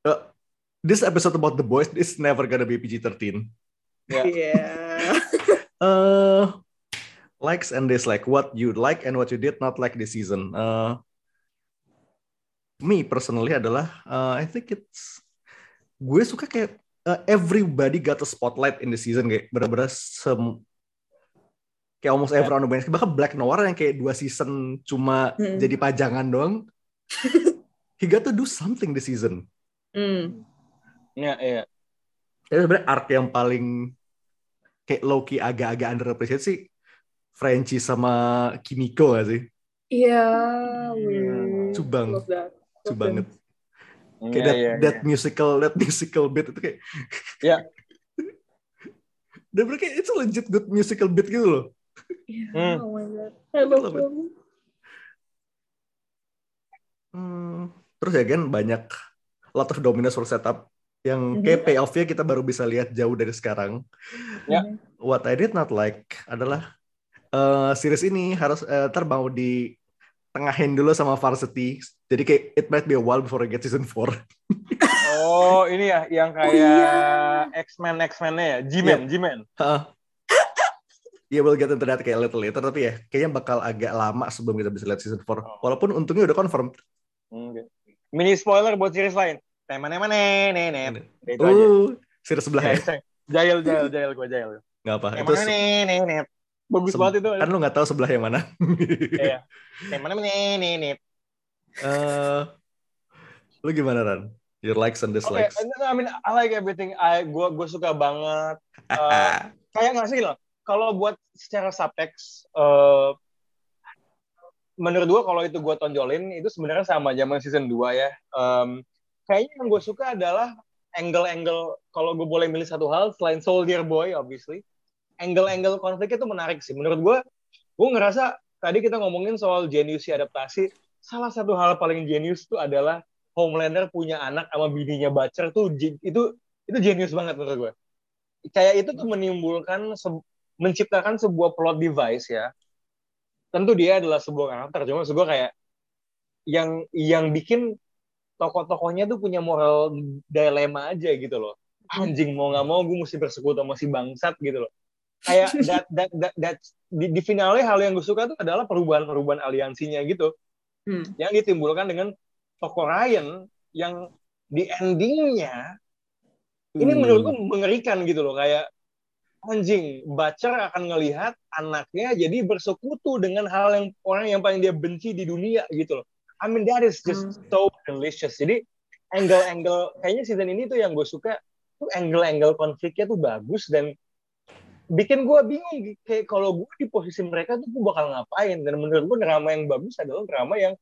uh, this episode about the boys is never gonna be PG-13. Ya. Iya. Uh, likes and dislike, what you like and what you did not like this season. Uh, me personally adalah, uh, I think it's, gue suka kayak uh, everybody got a spotlight in the season kayak bener-bener sem kayak almost everyone yeah. bahkan Black Noir yang kayak dua season cuma Hmm. jadi pajangan doang [laughs] he got to do something this season Hmm. Ya, iya. Itu sebenarnya arc yang paling kayak Loki agak-agak underappreciated sih Frenchie sama Kimiko gak sih? Iya. Cubang. That. Itu Love banget. Iya, Kayak that, iya, that iya. musical, that musical beat itu kayak Ya. [laughs] Dan mereka it's a legit good musical beat gitu loh. Iya, Hmm. Oh my god. I love Love it. them. Hmm, terus ya kan banyak lot of dominance for setup yang kayak payoff-nya kita baru bisa lihat jauh dari sekarang. Ya. What I did not like adalah eh series ini harus eh, ntar mau di tengahin dulu sama Varsity. Jadi kayak it might be a while before I get season 4. Oh, ini ya yang kayak iya. X-Men X-Men-nya ya, G-Man, G-Man. Ya, we'll get into that kayak little later, tapi ya kayaknya bakal agak lama sebelum kita bisa lihat season 4. Walaupun untungnya udah confirmed. Oke. Mini spoiler buat series lain. Teman-teman nenet. Itu aja. Uh, series sebelah ya? Jail, jail, jail, gue jail. Nggak apa. Itu Teman-teman nenet. Bagus banget itu. kan lu nggak tahu sebelah yang mana. Iya. [laughs] Teman-teman nenet. Eh, lu gimana Ran? Your likes and dislikes. I mean, I like everything. I, gue, gue suka banget. [laughs] Eh, kayak nggak sih loh. Kalau buat secara subtext, eh menurut gue kalau itu gue tonjolin itu sebenarnya sama zaman season 2 ya. Em, kayaknya yang gue suka adalah angle-angle kalau gue boleh milih satu hal selain Soldier Boy obviously, angle-angle konfliknya itu menarik sih. Menurut gue, gue ngerasa tadi kita ngomongin soal genius adaptasi. Salah satu hal paling genius itu adalah Homelander punya anak sama bininya Butcher tuh itu itu genius banget menurut gue. Kayak itu tuh menimbulkan menciptakan sebuah plot device ya. Tentu dia adalah sebuah karakter, cuma gue kayak yang yang bikin tokoh-tokohnya tuh punya moral dilema aja gitu loh. Anjing mau nggak mau gue mesti bersekutu sama si bangsat gitu loh. Kayak [laughs] that, that, that, that, di, di finalnya hal yang gue suka tuh adalah perubahan-perubahan aliansinya gitu Hmm. yang ditimbulkan dengan tokoh Ryan yang di endingnya ini Hmm. menurutku mengerikan gitu loh kayak anjing Butcher akan ngelihat anaknya jadi bersekutu dengan hal yang orang yang paling dia benci di dunia gitu loh. I mean that is just Hmm. so delicious. Jadi angle-angle kayaknya season ini tuh yang gue suka tuh angle-angle konfliknya tuh bagus dan bikin gue bingung kayak kalau gue di posisi mereka tuh gue bakal ngapain dan menurut gue drama yang bagus adalah drama yang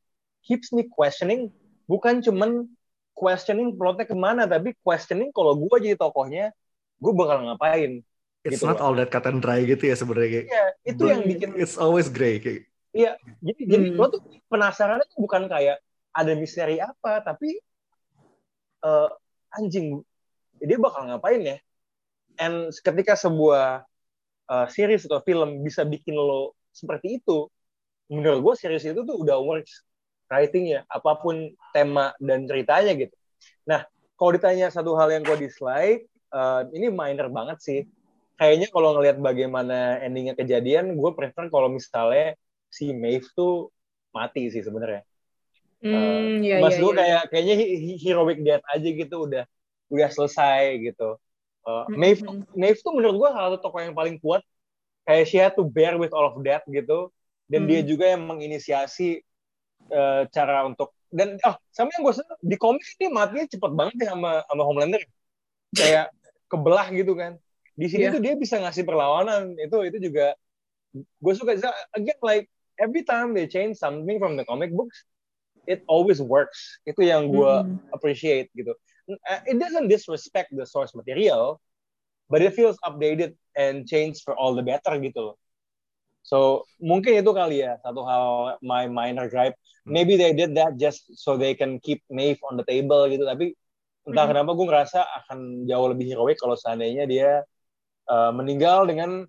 keeps me questioning bukan cuman questioning plotnya ke mana tapi questioning kalau gue jadi tokohnya gue bakal ngapain It's gitu not loh. all that cut and dry gitu ya sebenarnya kayak. Iya, itu yang bikin It's always gray kayak. jadi jadi Hmm. lo tuh penasaran tuh bukan kayak ada misteri apa tapi eh, anjing dia bakal ngapain ya and ketika sebuah eh, series atau film bisa bikin lo seperti itu menurut gue series itu tuh udah works writingnya apa pun tema dan ceritanya gitu nah kalau ditanya satu hal yang gue dislike eh, ini minor banget sih kayaknya kalau ngelihat bagaimana endingnya kejadian gue prefer kalau misalnya si Maeve tuh mati sih sebenarnya Hmm, iya, Mas iya, gue iya. kayak kayaknya he- he- heroic death aja gitu udah udah selesai gitu. Uh, Hmm, Maeve, hmm. Maeve tuh menurut gue salah satu tokoh yang paling kuat. Kayak she had to bear with all of that gitu. Dan Hmm. dia juga yang menginisiasi eh, cara untuk dan oh sama yang gue seneng di komik dia matinya cepet banget ya sama sama Homelander kayak kebelah gitu kan di sini Iya. tuh dia bisa ngasih perlawanan. Itu itu juga gue suka again like every time they change something from the comic books it always works. Itu yang gue Hmm. appreciate gitu. Uh, it doesn't disrespect the source material but it feels updated and changed for all the better gitu loh. So mungkin itu kali ya satu hal my minor gripe. Maybe they did that just so they can keep Maeve on the table gitu. Tapi entah Mhm. kenapa gue ngerasa akan jauh lebih heroik kalau seandainya dia uh, meninggal dengan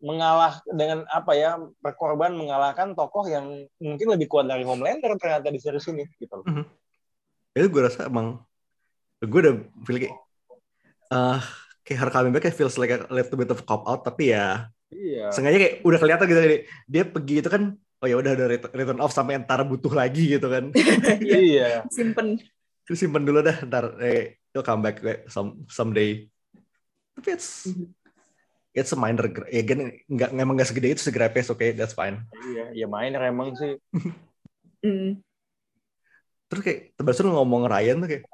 mengalah dengan apa ya berkorban mengalahkan tokoh yang mungkin lebih kuat dari Homelander ternyata di series ini gitu loh. itu gue rasa emang gue udah feel kayak ah kayak her coming back kayak feels like a little bit of cop out tapi ya Iya. sengaja kayak udah kelihatan gitu dia, dia pergi itu kan oh ya udah ada ret- return off sampai ntar butuh lagi gitu kan [laughs] Iya, Iya. simpen. terus simpen dulu dah ntar eh he'll come back kayak some someday tapi it's Mhm. It's a minor gra- ya nggak emang nggak segede itu segrapes oke that's fine Iya, ya minor emang sih. [laughs] Hmm. terus kayak terus lu ngomong Ryan tuh kayak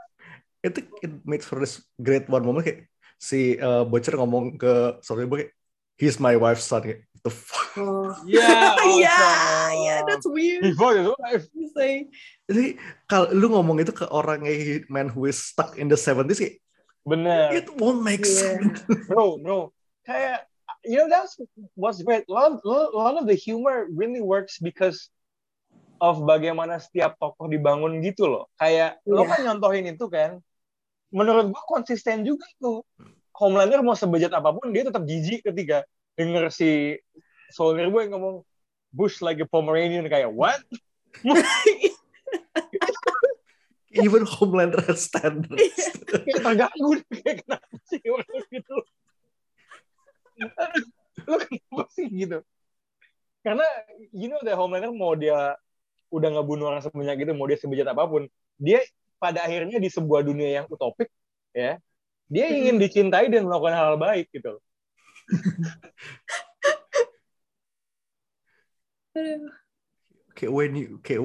itu it makes for this great one moment kayak si uh, Butcher ngomong ke sorry kayak he's my wife's son kayak the fuck Oh. Iya. [laughs] yeah, [laughs] yeah, that's weird Before his wife. say. jadi kalau lu ngomong itu ke orang kayak man who is stuck in the 70s kayak Bener. it won't make Yeah. sense bro, bro. Kayak, you know, that's what's great. A lot, a lot of the humor really works because of bagaimana setiap tokoh dibangun gitu loh. Kayak, lo Iya. kan nyontohin itu kan. Menurut gua konsisten juga tuh. Homelander mau sebejat apa pun, dia tetap jijik ketika denger si Soldier Boy ngomong, Bush like a Pomeranian. Kayak, what? [laughs] even Homelander standards [laughs] kayak terganggu kayak kenapa sih orang gitu lu kenapa sih gitu? Karena you know the Homelander mau dia udah ngebunuh orang sebanyak itu mau dia sebejat apa pun dia pada akhirnya di sebuah dunia yang utopik ya dia ingin [laughs] dicintai dan melakukan hal baik gitu. Kayak when you kayak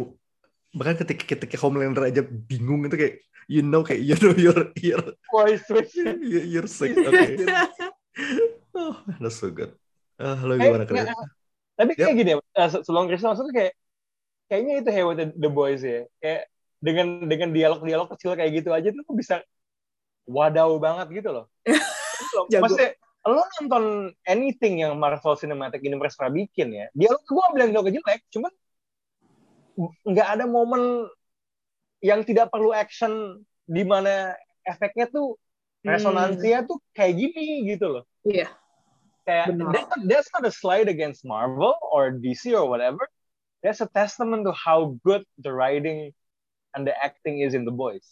bahkan ketika ketika Homelander aja bingung itu kayak you know kayak you know you're you're [laughs] you're sick [laughs] okay oh that's so good. Ah lo gimana Kayak- keren tapi kayak gini ya se- sebelum Krisna masuk tuh kayak kayaknya itu hebat The Boys ya. Kayak dengan dengan dialog-dialog kecil kayak gitu aja tuh bisa wadaw banget gitu loh. [laughs] Maksudnya lo nonton anything yang Marvel Cinematic Universe pernah bikin ya dialog gue bilang dialog jelek cuman nggak ada momen yang tidak perlu action di mana efeknya tuh resonansinya tuh kayak gini gitu loh. Iya. Kayak Benar. that's not, that's not a slight against Marvel or DC or whatever. That's a testament to how good the writing and the acting is in the boys.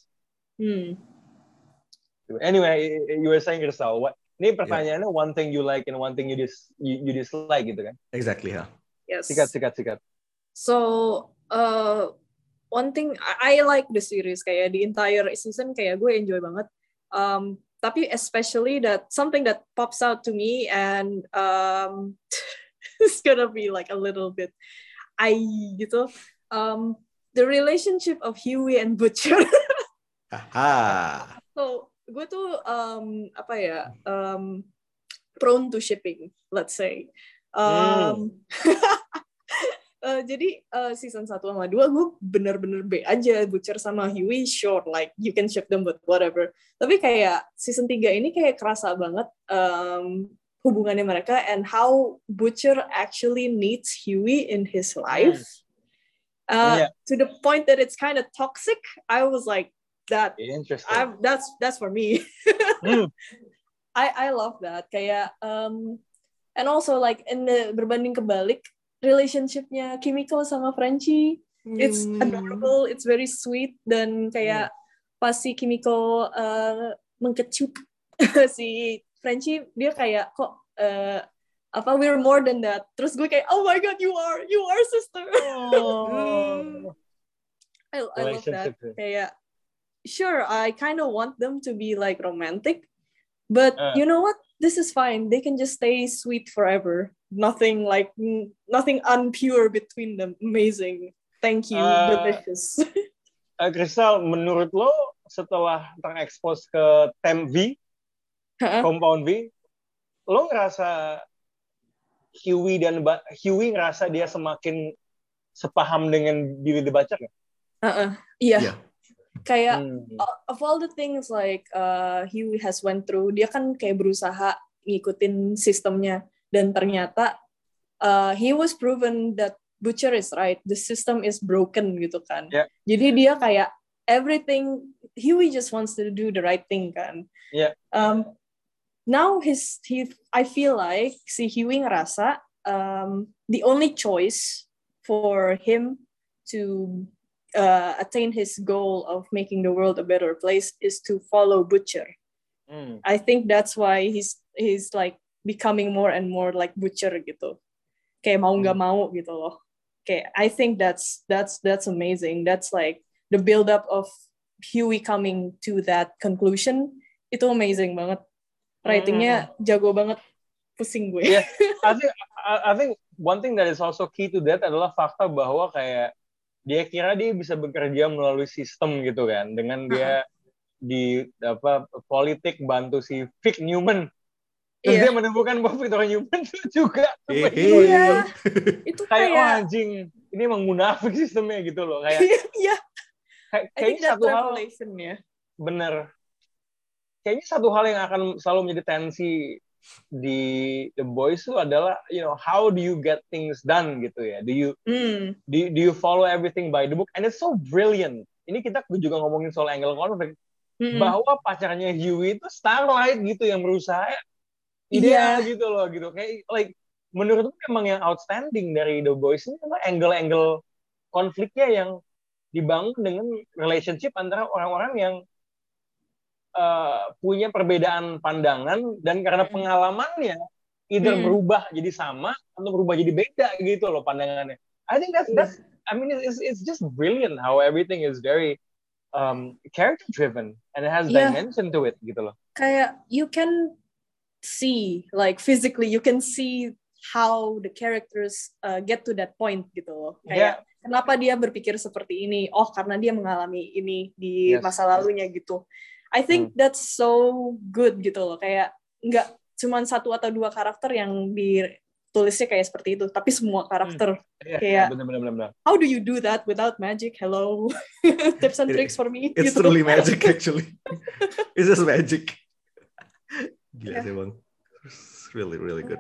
Hmm. Anyway, you were saying yourself, what? Ini pertanyaannya one thing you like and one thing you dis you, you dislike gitu kan? exactly ha Yes. Sikat, sikat, sikat. So, uh, one thing I, I like the series kayak the entire season kayak gue enjoy banget. Um, tapi especially that something that pops out to me and um, [laughs] it's gonna be like a little bit I gitu. Um, the relationship of Huey and Butcher. [laughs] haha so gue tuh um, apa ya um, prone to shipping, let's say. Um, [laughs] eh, jadi eh, season 1 sama 2 gue bener-bener B aja Butcher sama Huey sure like you can ship them but whatever tapi kayak season 3 ini kayak kerasa banget um, hubungannya mereka and how Butcher actually needs Huey in his life Uh, Iya. to the point that it's kind of toxic I was like that Interesting. I, that's that's for me [laughs] Hmm. I I love that kayak um and also like in the berbanding kebalik relationshipnya Kimiko sama Frenchie. It's adorable it's very sweet dan kayak pas si Kimiko uh, mengkecup [laughs] si Frenchie dia kayak kok uh, apa we're more than that. Terus gue kayak oh my god you are you are sister. [laughs] Oh. I, I love that. Ya. kayak sure I kind of want them to be like romantic but Uh. you know what? This is fine. They can just stay sweet forever nothing like nothing unpure between them amazing Thank you, Uh, delicious. Eh, [laughs] Crystal, menurut lo setelah terekspos ke Tem V, Hah? Compound V, lo ngerasa Huey dan ba Huey ngerasa dia semakin sepaham dengan diri dibaca nggak? Uh-uh. Iya. Iya. Kayak Hmm. uh, of all the things like uh, Huey has went through, dia kan kayak berusaha ngikutin sistemnya dan ternyata uh, he was proven that Butcher is right, the system is broken gitu kan. Yeah. Jadi dia kayak everything Huey just wants to do the right thing kan. Yeah. Um, now his he I feel like si Huey ngerasa um, the only choice for him to uh, attain his goal of making the world a better place is to follow Butcher. Hmm. I think that's why he's he's like becoming more and more like Butcher gitu. Kayak mau nggak mau gitu loh. Kayak I think that's that's that's amazing. That's like the build up of Huey coming to that conclusion itu amazing banget. Writingnya jago banget. Pusing gue. Iya. [laughs] I think I, I think one thing that is also key to that adalah fakta bahwa kayak dia kira dia bisa bekerja melalui sistem gitu kan dengan dia di apa politik bantu si Vic Newman terus Iya. dia menemukan bahwa Victor Newman itu [laughs] juga Hehe. Iya. Itu kayak oh kayak anjing ini emang munafik sistemnya gitu loh kayak Iya, kayak I think kayaknya satu hal ya. bener kayaknya satu hal yang akan selalu menjadi tensi di The Boys itu adalah you know how do you get things done gitu ya do you Hmm. do, do you follow everything by the book and it's so brilliant ini kita juga ngomongin soal angle conflict Mm-mm. bahwa pacarnya Huey itu Starlight gitu yang berusaha ideal gitu loh gitu kayak like menurut gue memang yang outstanding dari The Boys ini adalah angle-angle konfliknya yang dibangun dengan relationship antara orang-orang yang uh, punya perbedaan pandangan dan karena pengalamannya either Hmm. berubah jadi sama atau berubah jadi beda gitu loh pandangannya. I think that's that's I mean it's it's just brilliant how everything is very um, character driven and it has Yeah. dimension to it gitu loh. kayak you can see like physically you can see how the characters uh, get to that point gitu loh. Kayak kenapa dia berpikir seperti ini? Oh karena dia mengalami ini di Yes. masa lalunya gitu. I think that's so good gitu loh. Kayak nggak cuman satu atau dua karakter yang ditulisnya kayak seperti itu tapi semua karakter. Iya, Kayak- bener bener bener bener. how do you do that without magic? Hello. [laughs] Tips and tricks for me. It's gitu. truly magic actually. [laughs] It's just magic. Gila Yeah. sih bang. It's really really good.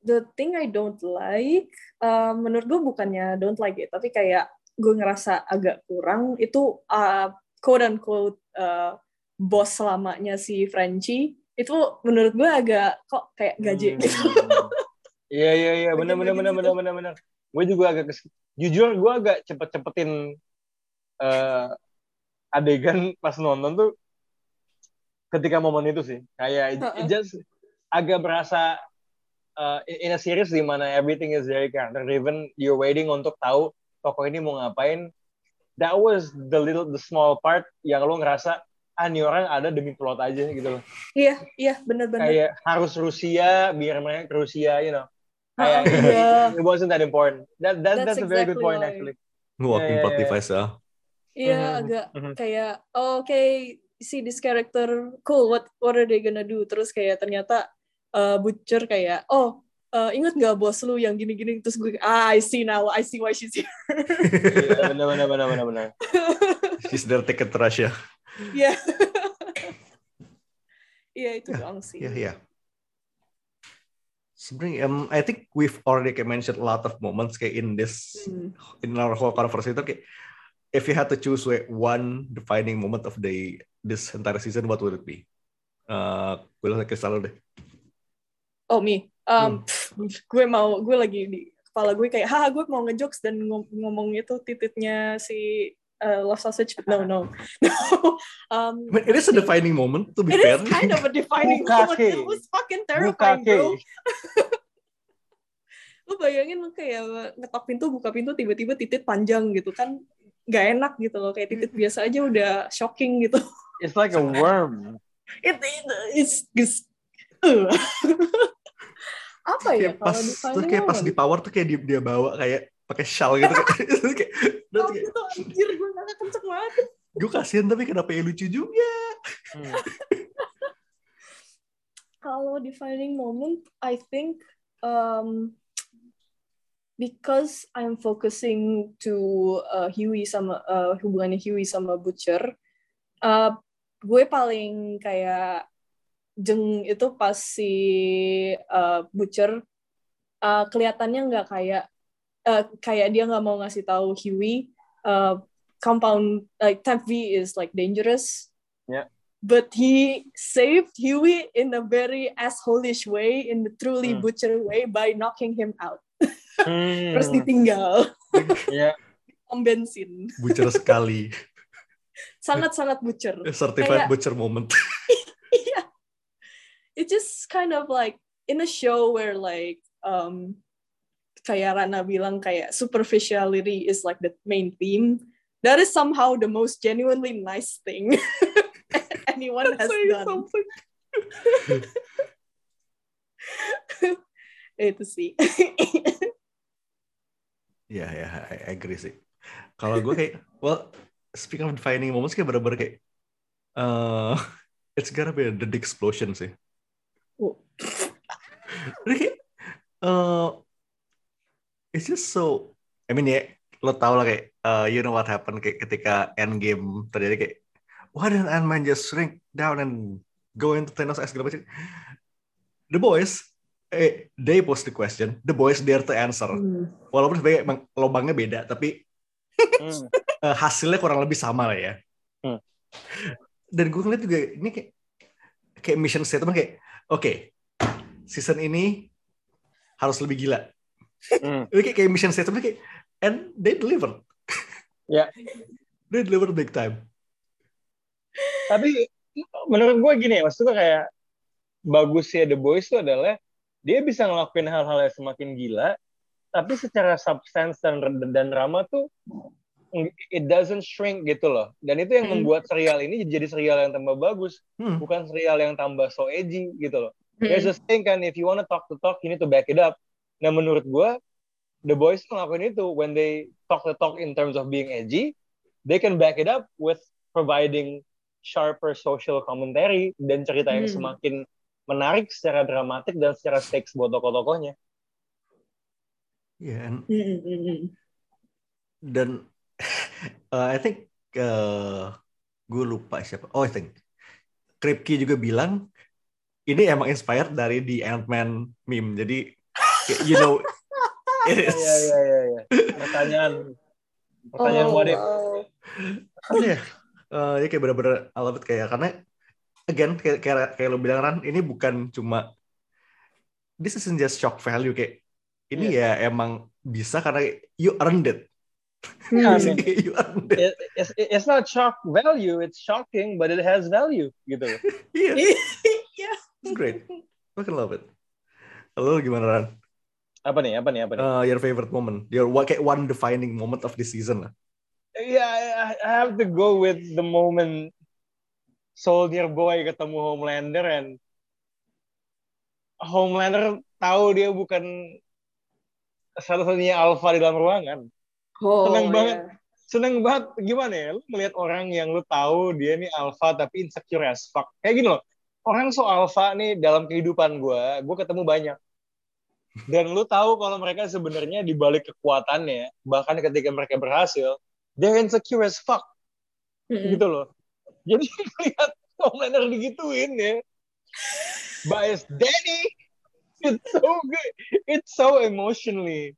the thing I don't like, uh, menurut gue bukannya don't like it, tapi kayak gue ngerasa agak kurang itu uh, quote unquote uh, bos selamanya si Frenchie itu menurut gue agak kok kayak gaje Hmm. gitu. [laughs] Iya iya iya bener bener Bagian-bagian bener gitu. bener bener bener. Gue juga agak kes- jujur gue agak cepet-cepetin eh, adegan pas nonton tuh ketika momen itu sih kayak it- it just agak berasa uh, in a series di mana everything is very character driven you're waiting untuk tahu tokoh ini mau ngapain that was the little the small part yang lo ngerasa ah ini orang ada demi plot aja gitu loh Iya, iya bener-bener. kayak harus Rusia biar mereka ke Rusia you know kayak Iya. it wasn't that important that, that That's that's, a very good point why. actually Walking yeah, plot yeah. device ya. Iya Mhm, agak mhm. kayak oh, oke see this character cool what what are they gonna do terus kayak ternyata uh, Butcher kayak oh uh, inget nggak bos lu yang gini-gini terus gue ah I see now I see why she's here Iya, benar benar benar benar benar [laughs] She's there ticket to Russia. Iya. Iya itu doang sih. Yeah, yeah. Sebenarnya, um, I think we've already mentioned a lot of moments kayak in this Hmm. in our whole conversation itu kayak if you had to choose one defining moment of the this entire season, what would it be? Uh, gue langsung ke Salo deh. Oh me, um, pff, gue mau gue lagi di kepala gue kayak haha gue mau ngejokes dan ngom- ngomong itu tititnya si uh, Love Sausage but no no [laughs] no um, I mean, it is a defining moment to be it fair. is kind of a defining moment Bukake. it was fucking terrifying Bukake. bro [laughs] lu bayangin lu kayak ngetok pintu buka pintu tiba-tiba titit panjang gitu kan nggak enak gitu loh kayak titit biasa aja udah shocking gitu it's like a worm it, it it's, it's uh. apa ya kayak pas kalau tuh kayak pas di power tuh kayak dia, dia bawa kayak pakai shawl gitu [laughs] [laughs] kayak, kayak, Oh, itu anjir gue gak kenceng banget. gue kasihan tapi kenapa ya lucu juga Hmm. Kalau defining moment, I think um, because I'm focusing to uh, Huey sama uh, hubungannya Huey sama Butcher, uh, gue paling kayak jeng itu pas si uh, Butcher uh, kelihatannya nggak kayak uh, kayak dia nggak mau ngasih tahu Huey uh, compound like type V is like dangerous. Yeah. But he saved Huey in a very assholish way, in the truly Hmm. butcher way, by knocking him out. Hmm. Terus ditinggal Iya. pom bensin. butcher sekali Sangat-sangat butcher. certified Kayak- butcher moment [laughs] yeah. It just kind of like in a show where like um kayak Rana bilang kayak superficiality is like the main theme. That is somehow the most genuinely nice thing [laughs] anyone has done. something. [laughs] Itu sih. Ya, ya, I agree sih. Kalau gue kayak, well, speaking of defining moments kayak bener-bener kayak, uh, [laughs] it's gotta be the explosion sih. Oh. [laughs] Kayak, uh, it's just so, I mean ya, lo tau lah kayak, uh, you know what happened kayak ketika Endgame terjadi kayak, why didn't Ant-Man just shrink down and go into Thanos segala macam. The boys, eh, they pose the question, the boys dare to answer. Hmm. Walaupun sebenarnya lubangnya beda, tapi Hmm. [laughs] eh, hasilnya kurang lebih sama lah ya. Hmm. Dan gue ngeliat juga ini kayak kayak mission statement kayak, oke, season ini harus lebih gila. Hmm. Ini kayak, kayak mission statement kayak, and they delivered. Ya. [laughs] They delivered big time. Tapi menurut gue gini ya, maksud gue kayak bagusnya The Boys itu adalah dia bisa ngelakuin hal-hal yang semakin gila, tapi secara substance dan dan drama tuh it doesn't shrink gitu loh. Dan itu yang Hmm. membuat serial ini jadi serial yang tambah bagus, Hmm. bukan serial yang tambah so edgy gitu loh. Hmm. There's a thing kan, if you wanna talk to talk, you need to back it up. Nah menurut gue, The Boys ngelakuin itu when they talk the talk in terms of being edgy, they can back it up with providing sharper social commentary dan cerita yang Hmm. semakin menarik secara dramatik dan secara stakes buat tokoh-tokohnya. Yeah, and Hmm, hmm, hmm. dan [laughs] uh, I think uh, gue lupa siapa. Oh, I think Kripke juga bilang ini emang inspired dari the Ant-Man meme. Jadi kayak, you know it is. [laughs] Iya iya iya. iya. Pertanyaan, pertanyaan Oh, what if? wow. Apa ya? Eh, ya kayak bener-bener I love it kayak karena again kayak kayak, kayak lo bilang Ran ini bukan cuma this isn't just shock value kayak ini ya emang bisa karena you earned it. Yeah, I mean, you earned it. it- it's, it's not shock value, it's shocking, but it has value gitu. loh. [laughs] Iya, [laughs] Yeah. it's great. Fucking love it. Lo gimana Ran? Apa nih? Apa nih? Apa nih? Uh, your favorite moment, your kayak one defining moment of this season lah. Yeah, I, I have to go with the moment Soldier Boy ketemu Homelander and Homelander tahu dia bukan satu-satunya alpha di dalam ruangan. Oh, Seneng yeah. banget. Seneng banget gimana ya? Lu melihat orang yang lu tahu dia nih alpha tapi insecure as fuck. Kayak gini loh. Orang so alpha nih dalam kehidupan gue, gue ketemu banyak. Dan lu tahu kalau mereka sebenarnya di balik kekuatannya, bahkan ketika mereka berhasil, they're insecure as fuck Hmm. gitu loh. Jadi [laughs] melihat Homelander digituin ya, bias Danny, it's so good, it's so emotionally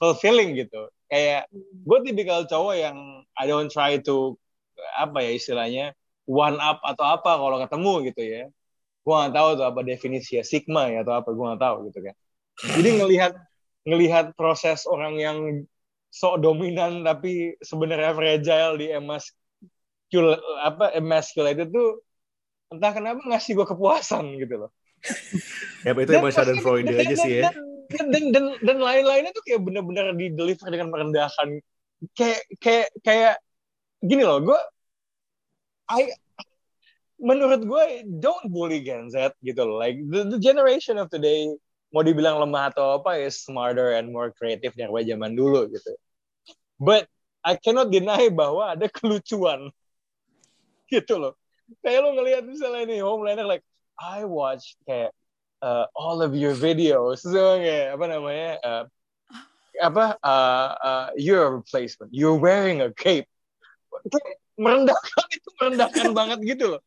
fulfilling gitu. Kayak gue tipikal cowok yang I don't try to apa ya istilahnya one up atau apa kalau ketemu gitu ya. Gue nggak tahu tuh apa definisi ya sigma ya atau apa gue nggak tahu gitu kan. Jadi ngelihat ngelihat proses orang yang sok dominan tapi sebenarnya fragile di emascul apa emasculated tuh entah kenapa ngasih gue kepuasan gitu loh. [laughs] Ya, itu emang Shadow pasti- Freud dan- aja sih ya. Dan dan dan, dan lain-lainnya tuh kayak bener-bener di deliver dengan merendahkan. Kayak kayak kayak gini loh, gue I menurut gue don't bully Gen Z gitu loh. Like the, the generation of today mau dibilang lemah atau apa is smarter and more creative daripada zaman dulu gitu. But I cannot deny bahwa ada [laughs] kelucuan [laughs] gitu loh. Kayak lo ngelihat misalnya nih Homelander like I watch kayak uh, all of your videos. So kayak apa namanya uh, apa uh, uh, your replacement. You're wearing a cape. Merendahkan itu merendahkan [laughs] banget gitu loh.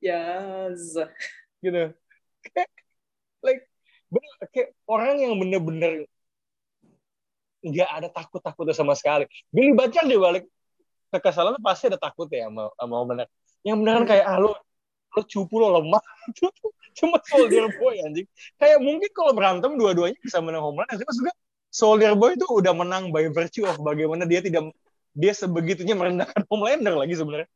Yes. gitu. Kayak, like bener, kayak orang yang bener-bener nggak ada takut-takutnya sama sekali. Billy Butcher di balik kekesalan pasti ada takut ya sama sama bener yang beneran kayak ah lo lo cupu lo lemah. [laughs] Cuma Soldier Boy anjing. Kayak mungkin kalau berantem dua-duanya bisa menang home run sih maksudnya Soldier Boy itu udah menang by virtue of bagaimana dia tidak dia sebegitunya merendahkan Homelander lagi sebenarnya.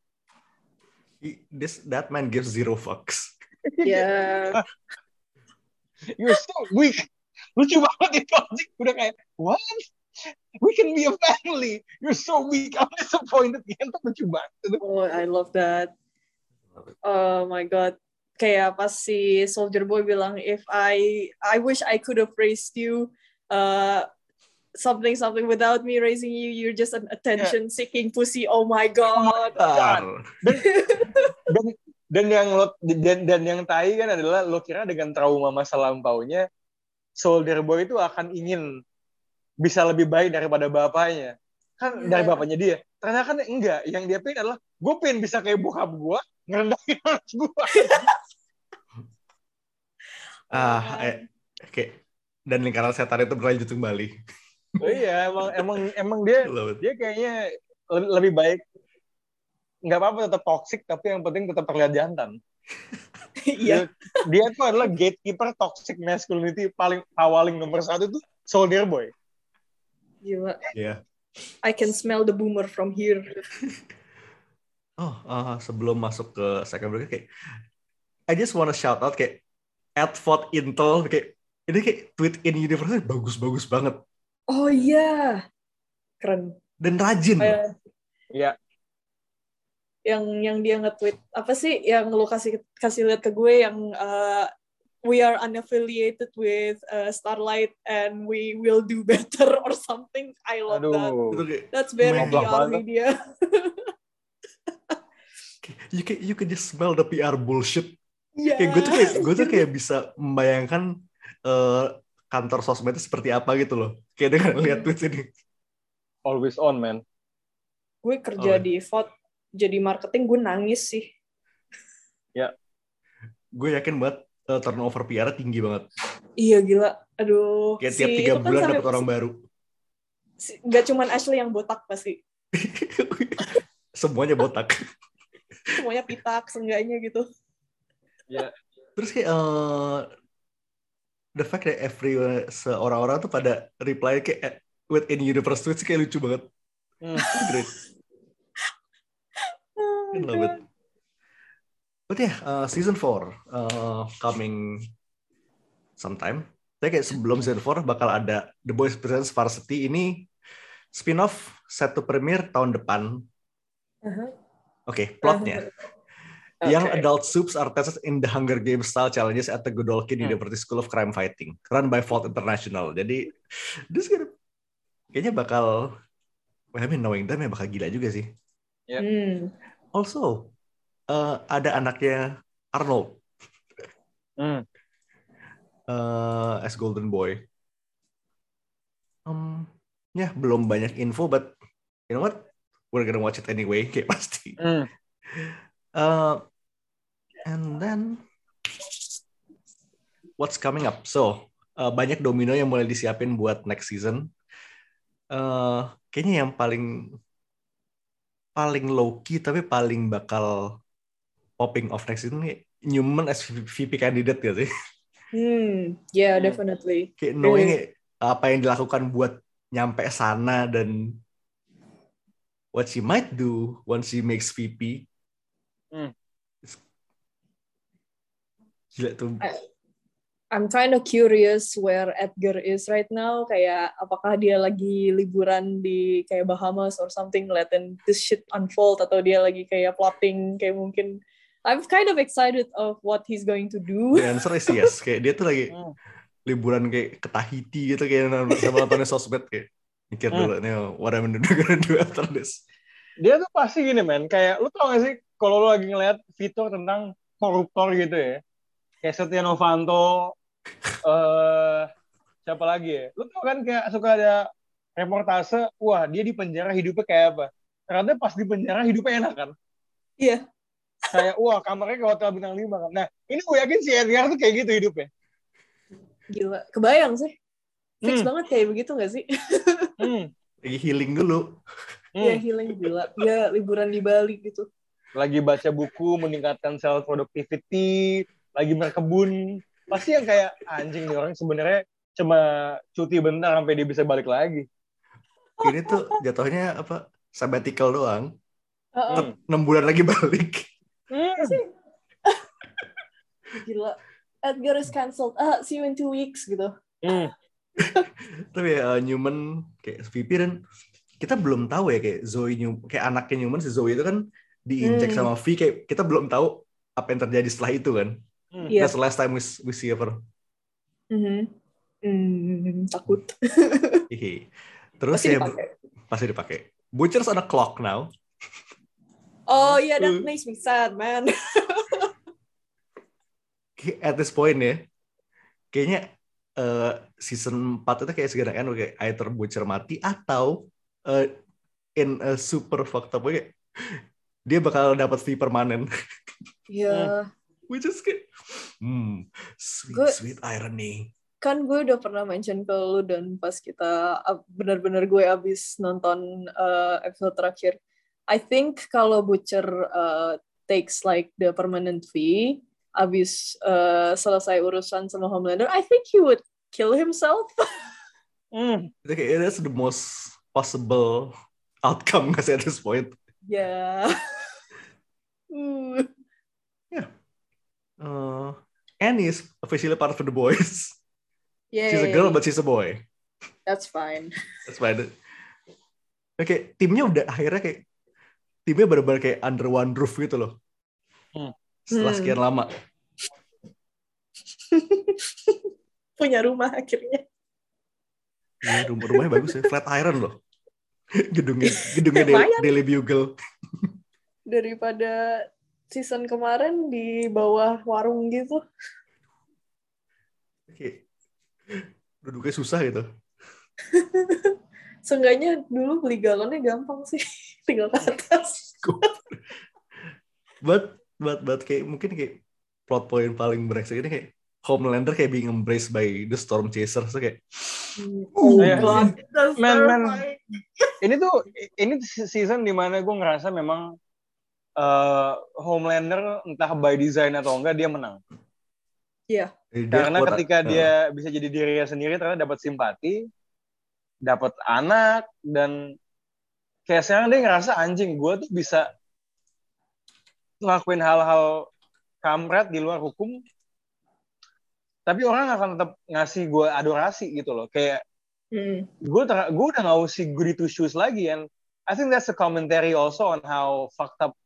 This that man gives zero fucks. [laughs] Yeah. [laughs] you're so weak. Lucu banget itu anjing. Udah kayak what we can be a family you're so weak I'm disappointed [laughs] lucu banget. Oh, I love that. Oh my god. Kayak pas si Soldier Boy bilang, if I I wish I could have raised you uh something something without me raising you, you're just an attention seeking pussy. Oh my god. Tar. dan dan yang lo dan, dan yang tai kan adalah lo kira dengan trauma masa lampaunya Soldier Boy itu akan ingin bisa lebih baik daripada bapaknya kan Iya. dari bapaknya dia ternyata kan enggak yang dia pengen adalah gue pengen bisa kayak bokap gue ngerendahin [laughs] anak gue Ah, eh, oke. Dan lingkaran setan itu berlanjut kembali. oh iya emang emang emang dia dia kayaknya le- lebih baik nggak apa-apa tetap toxic tapi yang penting tetap terlihat jantan [laughs] Iya. dia tuh adalah gatekeeper toxic masculinity paling awaling nomor satu tuh Soldier Boy Gila. Iya. I can smell the boomer from here. [laughs] Oh, ah, sebelum masuk ke second break kayak I just wanna shout out kayak Advot Intel kayak ini kayak tweet in universe bagus-bagus banget Oh iya. Keren. dan rajin. Iya. yang yang dia nge-tweet apa sih yang lu kasih kasih lihat ke gue yang uh, we are unaffiliated with uh, Starlight and we will do better [laughs] or something. I love that. Aduh. Kayak That's very PR banget. media. [laughs] you can you can just smell the PR bullshit. Iya. Kayak gue tuh kayak gue tuh kayak bisa membayangkan eh, kantor sosmed itu seperti apa gitu loh. Kayak dengan lihat tweet ini. Always on man. gue kerja Oh. di VOD jadi marketing gue nangis sih. Gue yakin banget eh, turnover PR tinggi banget. Iya gila. Aduh. Kayak tiap si tiga itu kan bulan sampai- dapat orang baru. si- Gak cuman Ashley yang botak pasti. [laughs] Semuanya botak. Semuanya pitak, seenggaknya gitu. Terus kayak eh, the fact that every seorang-orang tuh pada reply kayak eh, with in universe tweets kayak lucu banget. Hmm. Great. I love it. But yeah, uh, season 4 uh, coming sometime. Saya kayak sebelum season 4 bakal ada The Boys Presents Varsity ini spin-off set to premiere tahun depan. Uh-huh. Oke, plotnya. Young Oke. adult soups are tested in the Hunger Games style challenges at the Godolphin Hmm. University School of Crime Fighting, run by Vault International. Jadi, this gonna- kayaknya bakal, well, I mean, knowing them ya bakal gila juga sih. Hmm. Also, uh, ada anaknya Arnold Hmm. uh, as Golden Boy. Um, ya belum banyak info, but you know what? We're gonna watch it anyway, [laughs] kayak pasti. Hmm. Uh, and then what's coming up? So uh, banyak domino yang mulai disiapin buat next season. Uh, kayaknya yang paling paling low key tapi paling bakal popping off next season nih Newman as VP candidate gak sih? Hmm. Yeah, Hmm. definitely. Kayak knowing apa yang dilakukan buat nyampe sana dan what she might do once she makes VP. Hmm. Gila tuh. I'm kind of curious where Edgar is right now. Kayak apakah dia lagi liburan di kayak Bahamas or something, letting this shit unfold atau dia lagi kayak plotting kayak mungkin I'm kind of excited of what he's going to do. The answer is yes. [laughs] Kayak dia tuh lagi Hmm. liburan kayak ke Tahiti gitu kayak nonton- sama nontonnya sosmed kayak mikir Hmm. dulu nih what I'm [laughs] gonna do after this. Dia tuh pasti gini men, kayak lu tau gak sih kalau lu lagi ngeliat fitur tentang koruptor gitu ya, kayak Setia Novanto, [laughs] eh siapa lagi ya? Lu tau kan kayak suka ada reportase, wah dia di penjara hidupnya kayak apa? Ternyata pas di penjara hidupnya enak kan? Iya. Kayak wah kamarnya kayak hotel bintang 5 kan. Nah ini gue yakin si Edgar tuh kayak gitu hidupnya. Gila, kebayang sih. Fix Hmm. banget kayak begitu gak sih? [laughs] Hmm. Lagi healing dulu. Iya, Hmm. healing gila. Dia liburan di Bali gitu. Lagi baca buku meningkatkan self productivity, lagi berkebun. Pasti yang kayak anjing nih orang sebenarnya cuma cuti bentar sampai dia bisa balik lagi. Ini tuh jatuhnya apa? Sabbatical doang. Heeh, Enam bulan lagi balik. Hmm. [laughs] gila. Edgar is cancelled. Ah, see you in two weeks gitu. Hmm. [laughs] Tapi uh, Newman kayak VP dan kita belum tahu ya kayak Zoe Newman, kayak anaknya Newman si Zoe itu kan diinjek Hmm. sama V kayak kita belum tahu apa yang terjadi setelah itu kan. Hmm. Iya. That's the last time we, we see her. Mhm. Hmm, takut. Hihi. Terus Pasti ya dipakai. pasti dipakai. Butcher's on a clock now. Oh yeah, that Hmm. makes me sad, man. [laughs] At this point ya, kayaknya eh, season 4 itu kayak segera kan kayak either Butcher mati atau eh, in a super fucked up way kayak [laughs] dia bakal dapat V permanen. [laughs] Iya. Which is kayak hmm, sweet Gue- sweet irony. kan gue udah pernah mention ke lu dan pas kita benar-benar gue abis nonton uh, episode terakhir I think kalau Butcher uh, takes like the permanent fee abis uh, selesai urusan sama Homelander I think he would kill himself [laughs] Hmm. Itu kayak that's the most possible outcome sih at this point. ya Hmm. [laughs] Uh, Annie is officially part of the boys. Yay. [laughs] She's a girl but she's a boy. that's fine That's fine. Oke, timnya udah akhirnya kayak timnya benar-benar kayak under one roof gitu loh. Hmm. Setelah Hmm. sekian lama. [laughs] punya rumah akhirnya Ya, rumah rumahnya bagus ya, flat iron loh. [laughs] gedungnya gedungnya Daily. Daily Bugle. [laughs] daripada season kemarin di bawah warung gitu Kayak duduknya susah gitu. Seenggaknya dulu beli galonnya gampang sih, tinggal ke atas. [laughs] But but but kayak mungkin kayak plot point paling brengsek ini kayak Homelander kayak being embraced by the Storm Chasers so kayak Oh Iya. god, Man, man. Ini tuh ini season di mana gue ngerasa memang eh, Homelander entah by design atau enggak dia menang. eh, dia Karena kuat- ketika eh, dia bisa jadi dirinya sendiri ternyata dapat simpati, dapat anak dan kayak sekarang dia ngerasa anjing gue tuh bisa ngelakuin hal-hal kamret di luar hukum tapi orang akan tetap ngasih gue adorasi gitu loh kayak Hmm. gue ter- gue udah nggak usah goody two shoes lagi and I think that's a commentary also on how fucked up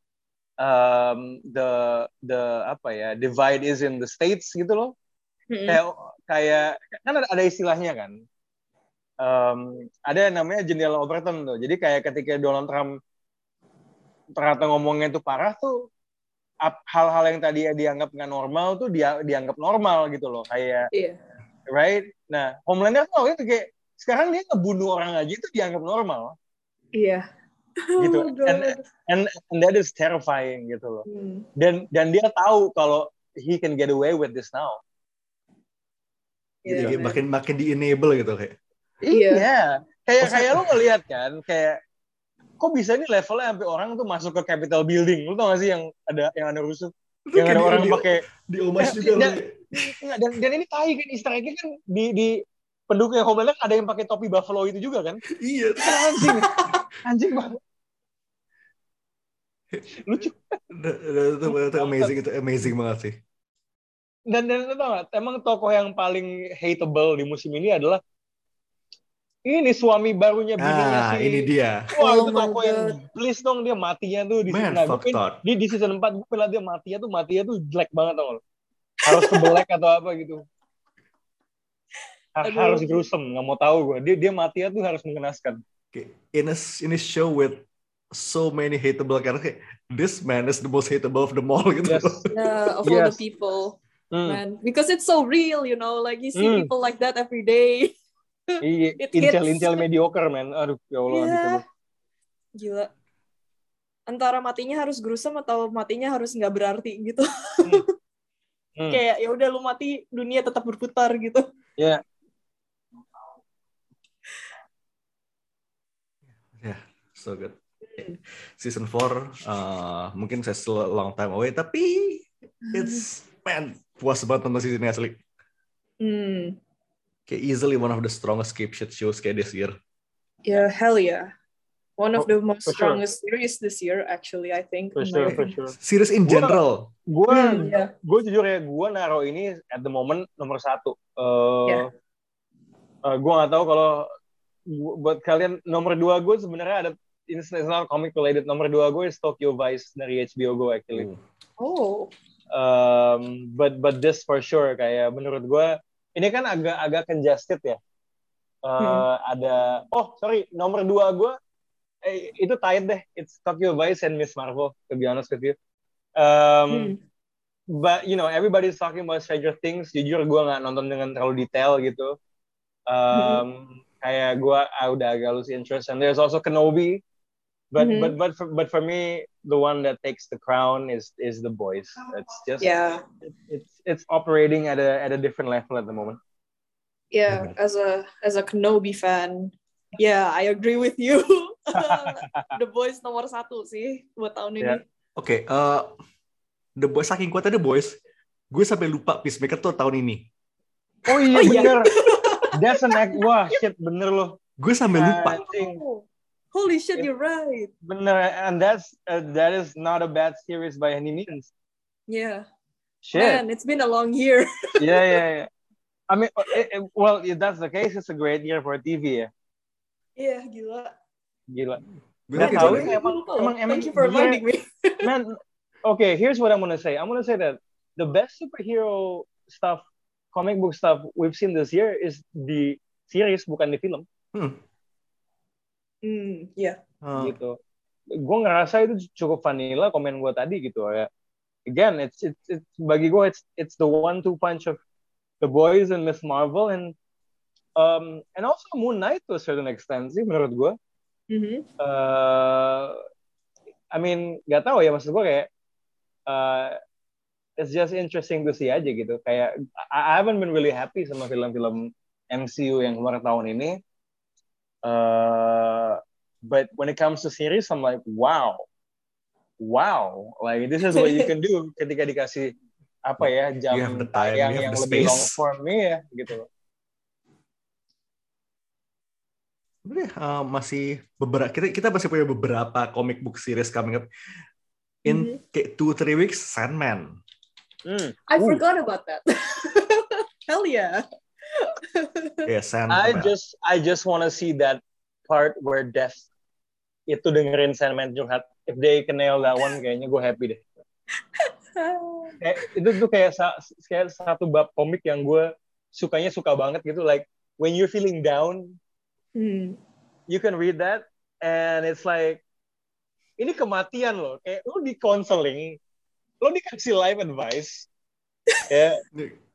um, the the apa ya divide is in the states gitu loh Hmm. kayak kayak kan ada, ada istilahnya kan um, ada yang namanya jendela Overton tuh. Jadi kayak ketika Donald Trump ternyata ngomongnya itu parah tuh hal-hal yang tadi dianggap nggak normal tuh dia dianggap normal gitu loh. Kayak Iya. right? Nah Homelander tuh itu kayak sekarang dia ngebunuh orang aja itu dianggap normal. Iya. gitu. [laughs] Oh, and, and and that is terrifying gitu loh. Hmm. dan dan dia tahu kalau he can get away with this now. Gitu, Iya, man. makin makin di enable gitu kayak Iya. Iya. Kayak Maksudnya- kayak lu ngeliat kan, kayak kok bisa nih levelnya sampai orang tuh masuk ke Capitol Building. Lu tau gak sih yang ada yang ada rusuh? Itu Yang ada di- orang pakai di homage Eh, juga dan-. Nggak, dan dan ini tai kan easter egg kan di di pendukung Homelander ada yang pakai topi buffalo itu juga kan? iya Kan [laughs] anjing. anjing banget. Lucu. Itu- itu, itu amazing itu amazing banget sih Dan dan lu tau gak, emang tokoh yang paling hateable di musim ini adalah ini suami barunya bininya Ah, si ini dia. Wah, Oh itu toko yang please dong dia matinya tuh di Man, nah, fucked pengen- up. di, di season 4 gue liat dia matinya tuh matinya tuh jelek banget tau. Harus ke black atau apa gitu. Har- Aduh. harus gruesome, nggak mau tahu gue. Dia dia matinya tuh harus mengenaskan. Okay. In a in a show with so many hateable characters, this man is the most hateable of them all gitu. Yes. Yeah, of all the Yes. people, Hmm. man. Because it's so real, you know. Like you see Hmm. people like that every day. Iya, It incel hits. incel mediocre man. Aduh, ya Allah. Iya. gitu loh. Gila. Antara matinya harus gruesome atau matinya harus nggak berarti gitu. Hmm. [laughs] Kayak ya udah lu mati dunia tetap berputar gitu. Iya. So good. Season 4 uh, mungkin saya still a long time away tapi it's man puas banget nonton season ini asli. Hmm. Kayak easily one of the strongest cape shit shows kayak this year. Yeah, hell yeah. One of Oh, the most for sure. strongest series this year, actually, I think. For my sure, for sure. Series in Gua- general. Gue Hmm, yeah. gue jujur ya gue naro ini at the moment nomor satu. Eh Yeah. eh, gue nggak tahu kalau buat kalian nomor dua gue sebenarnya ada not comic related. Nomor dua gue is Tokyo Vice dari HBO Go actually. Oh. Um, but but this for sure kayak menurut gue ini kan agak agak congested ya. Eh, Hmm. Ada oh sorry nomor dua gue eh, itu tight deh. It's Tokyo Vice and Miss Marvel to be honest with you. Um, Hmm. but you know everybody's talking about Stranger Things jujur gue nggak nonton dengan terlalu detail gitu um, kayak gue ah, udah agak lose interest and there's also Kenobi but Mhm. but but for, but for me the one that takes the crown is is the boys it's just Yeah. it's it's operating at a at a different level at the moment Yeah, as a as a Kenobi fan, yeah, I agree with you. [laughs] The Boys nomor satu sih buat tahun ini. Yeah. Oke, eh, The Boys saking kuatnya The Boys, gue sampai lupa Peacemaker tuh tahun ini. oh iya Oh, iya. bener [laughs] that's an act wah shit bener loh Gue sampai lupa. Anjing. Holy shit, you're right. bener and that's uh, that is not a bad series by any means Yeah, shit man, it's been a long year. [laughs] yeah, yeah, yeah. I mean, uh, it, it- well, if that's the case, it's a great year for TV ya. Iya, gila. Gila. Gue Nggak lagi tahu emang, emang, emang Thank you for dia- reminding me. [laughs] man. Okay, here's what I'm gonna say. I'm gonna say that the best superhero stuff, comic book stuff we've seen this year is the series, bukan the film. Hmm, Hmm, yeah. eh, Gitu. Gue ngerasa itu cukup vanilla komen gue tadi gitu ya. Again, it's it's, it's bagi gue it's it's the one two punch of the boys and Miss Marvel and um and also Moon Knight to a certain extent sih menurut gue. Mhm. uh, I mean nggak tahu ya maksud gue kayak uh, it's just interesting to see aja gitu kayak I, I haven't been really happy sama film-film MCU yang keluar tahun ini uh, but when it comes to series I'm like wow wow like this is what you can do [laughs] ketika dikasih apa ya jam You have the time, tayang you have yang the lebih long space. form ya gitu eh, masih beberapa kita kita masih punya beberapa comic book series coming up in kayak two three weeks Sandman Hmm. I Ooh. forgot about that. [laughs] Hell yeah. Sandman I just I just want to see that part where Death itu dengerin Sandman curhat. If they can nail that one, kayaknya gue happy deh. [laughs] Kayak, itu tuh kayak, sa- kayak satu bab komik yang gue sukanya suka banget gitu. Like when you're feeling down, Hmm. you can read that and it's like ini kematian loh. Kayak lu di counseling, lo dikasih life advice, ya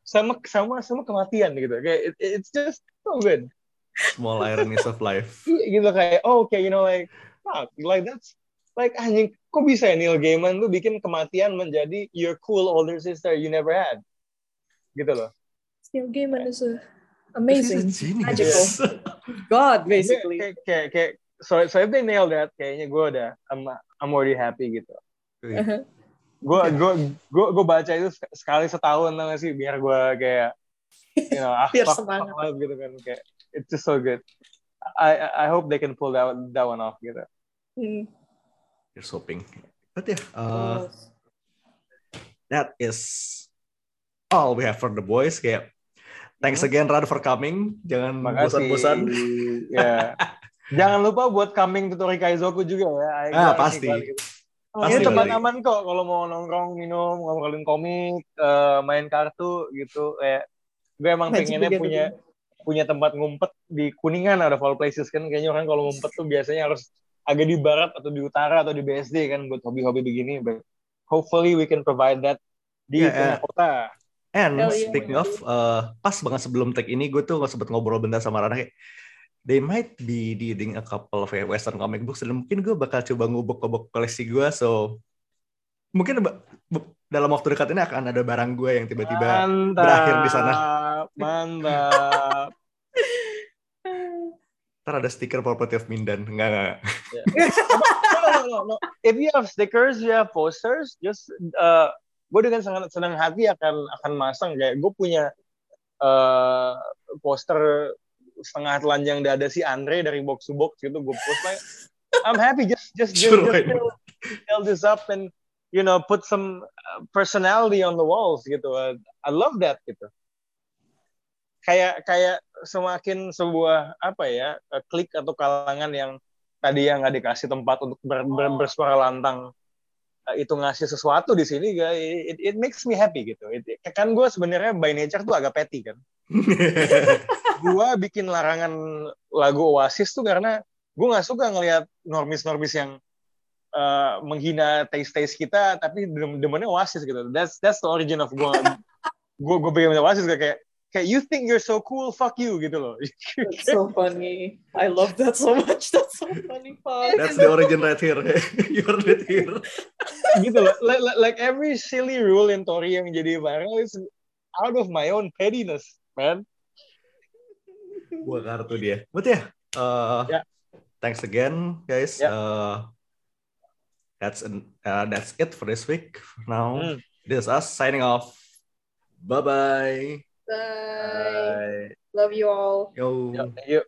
sama sama sama kematian gitu. Kayak it- it's just so good. small ironies of life [laughs] Iya, gitu kayak oh okay you know like fuck like that's like anjing kok bisa ya Neil Gaiman tuh bikin kematian menjadi your cool older sister you never had gitu loh Neil Gaiman is a amazing, magical [laughs] god, basically. kayak kayak, kayak so so if they nail that kayaknya gue udah I'm I'm already happy gitu. Gue gue gue gue baca itu sek- sekali setahun tau gak sih biar gue kayak you know ah, Biar fuck, semangat. fuck gitu kan kayak it's just so good I I hope they can pull that one, that one off gitu Hmm. Here's hoping. But yeah, uh, that is all we have for the boys. Kayak Thanks Hmm. again Rad for coming. Jangan bosan-bosan. Ya. [laughs] Jangan lupa buat coming to Tori Kaizoku juga ya. Ah, pasti. Pasti Ini tempat Lali. aman kok kalau mau nongkrong, minum, ngobrolin komik, eh, main kartu gitu. Kayak gue emang Magic pengennya punya punya tempat ngumpet di Kuningan ada Fall Places kan kayaknya orang kalau ngumpet tuh biasanya harus agak di barat atau di utara atau di BSD kan buat hobi-hobi begini. But hopefully we can provide that di Yeah, tengah yeah. kota. And Hell yeah. speaking of, uh, pas banget sebelum tag ini gue tuh sempet ngobrol bentar sama Rana kayak they might be reading a couple of western comic books dan mungkin gue bakal coba ngubek-ngubek koleksi gue so mungkin dalam waktu dekat ini akan ada barang gue yang tiba-tiba Mantap. berakhir di sana. Mantap. [laughs] ntar ada stiker property of Mindan enggak enggak no, no, no, no. If you have stickers, you have posters, just uh, gue dengan sangat senang hati akan akan masang kayak gue punya uh, poster setengah telanjang dada si Andre dari box to box gitu gue post like [laughs] I'm happy just just just, Sure, just why fill, fill this up and you know put some uh, personality on the walls gitu. Uh, I love that gitu. Kayak kayak semakin sebuah apa ya uh, klik atau kalangan yang tadi yang nggak dikasih tempat untuk ber, ber- bersuara lantang itu ngasih sesuatu di sini guys it, it makes me happy gitu. It- kan gue sebenarnya by nature tuh agak petty kan. [laughs] Gue bikin larangan lagu Oasis tuh karena gue nggak suka ngelihat normis-normis yang uh, menghina taste-taste kita tapi dem- demennya Oasis gitu. That's that's the origin of gue [laughs] gue gue bikin Oasis kayak kayak you think you're so cool fuck you gitu loh That's so funny. I love that so much. That's so funny, Fuck. that's the origin right here you heard it here gitu loh like, like, like every silly rule in Tori yang jadi viral is out of my own pettiness man gua kartu dia but ya uh, Ya. thanks again guys Ya. uh, that's an, uh, that's it for this week now Hmm. this is us signing off bye bye Bye. Bye. Love you all. yo Yuk, yuk.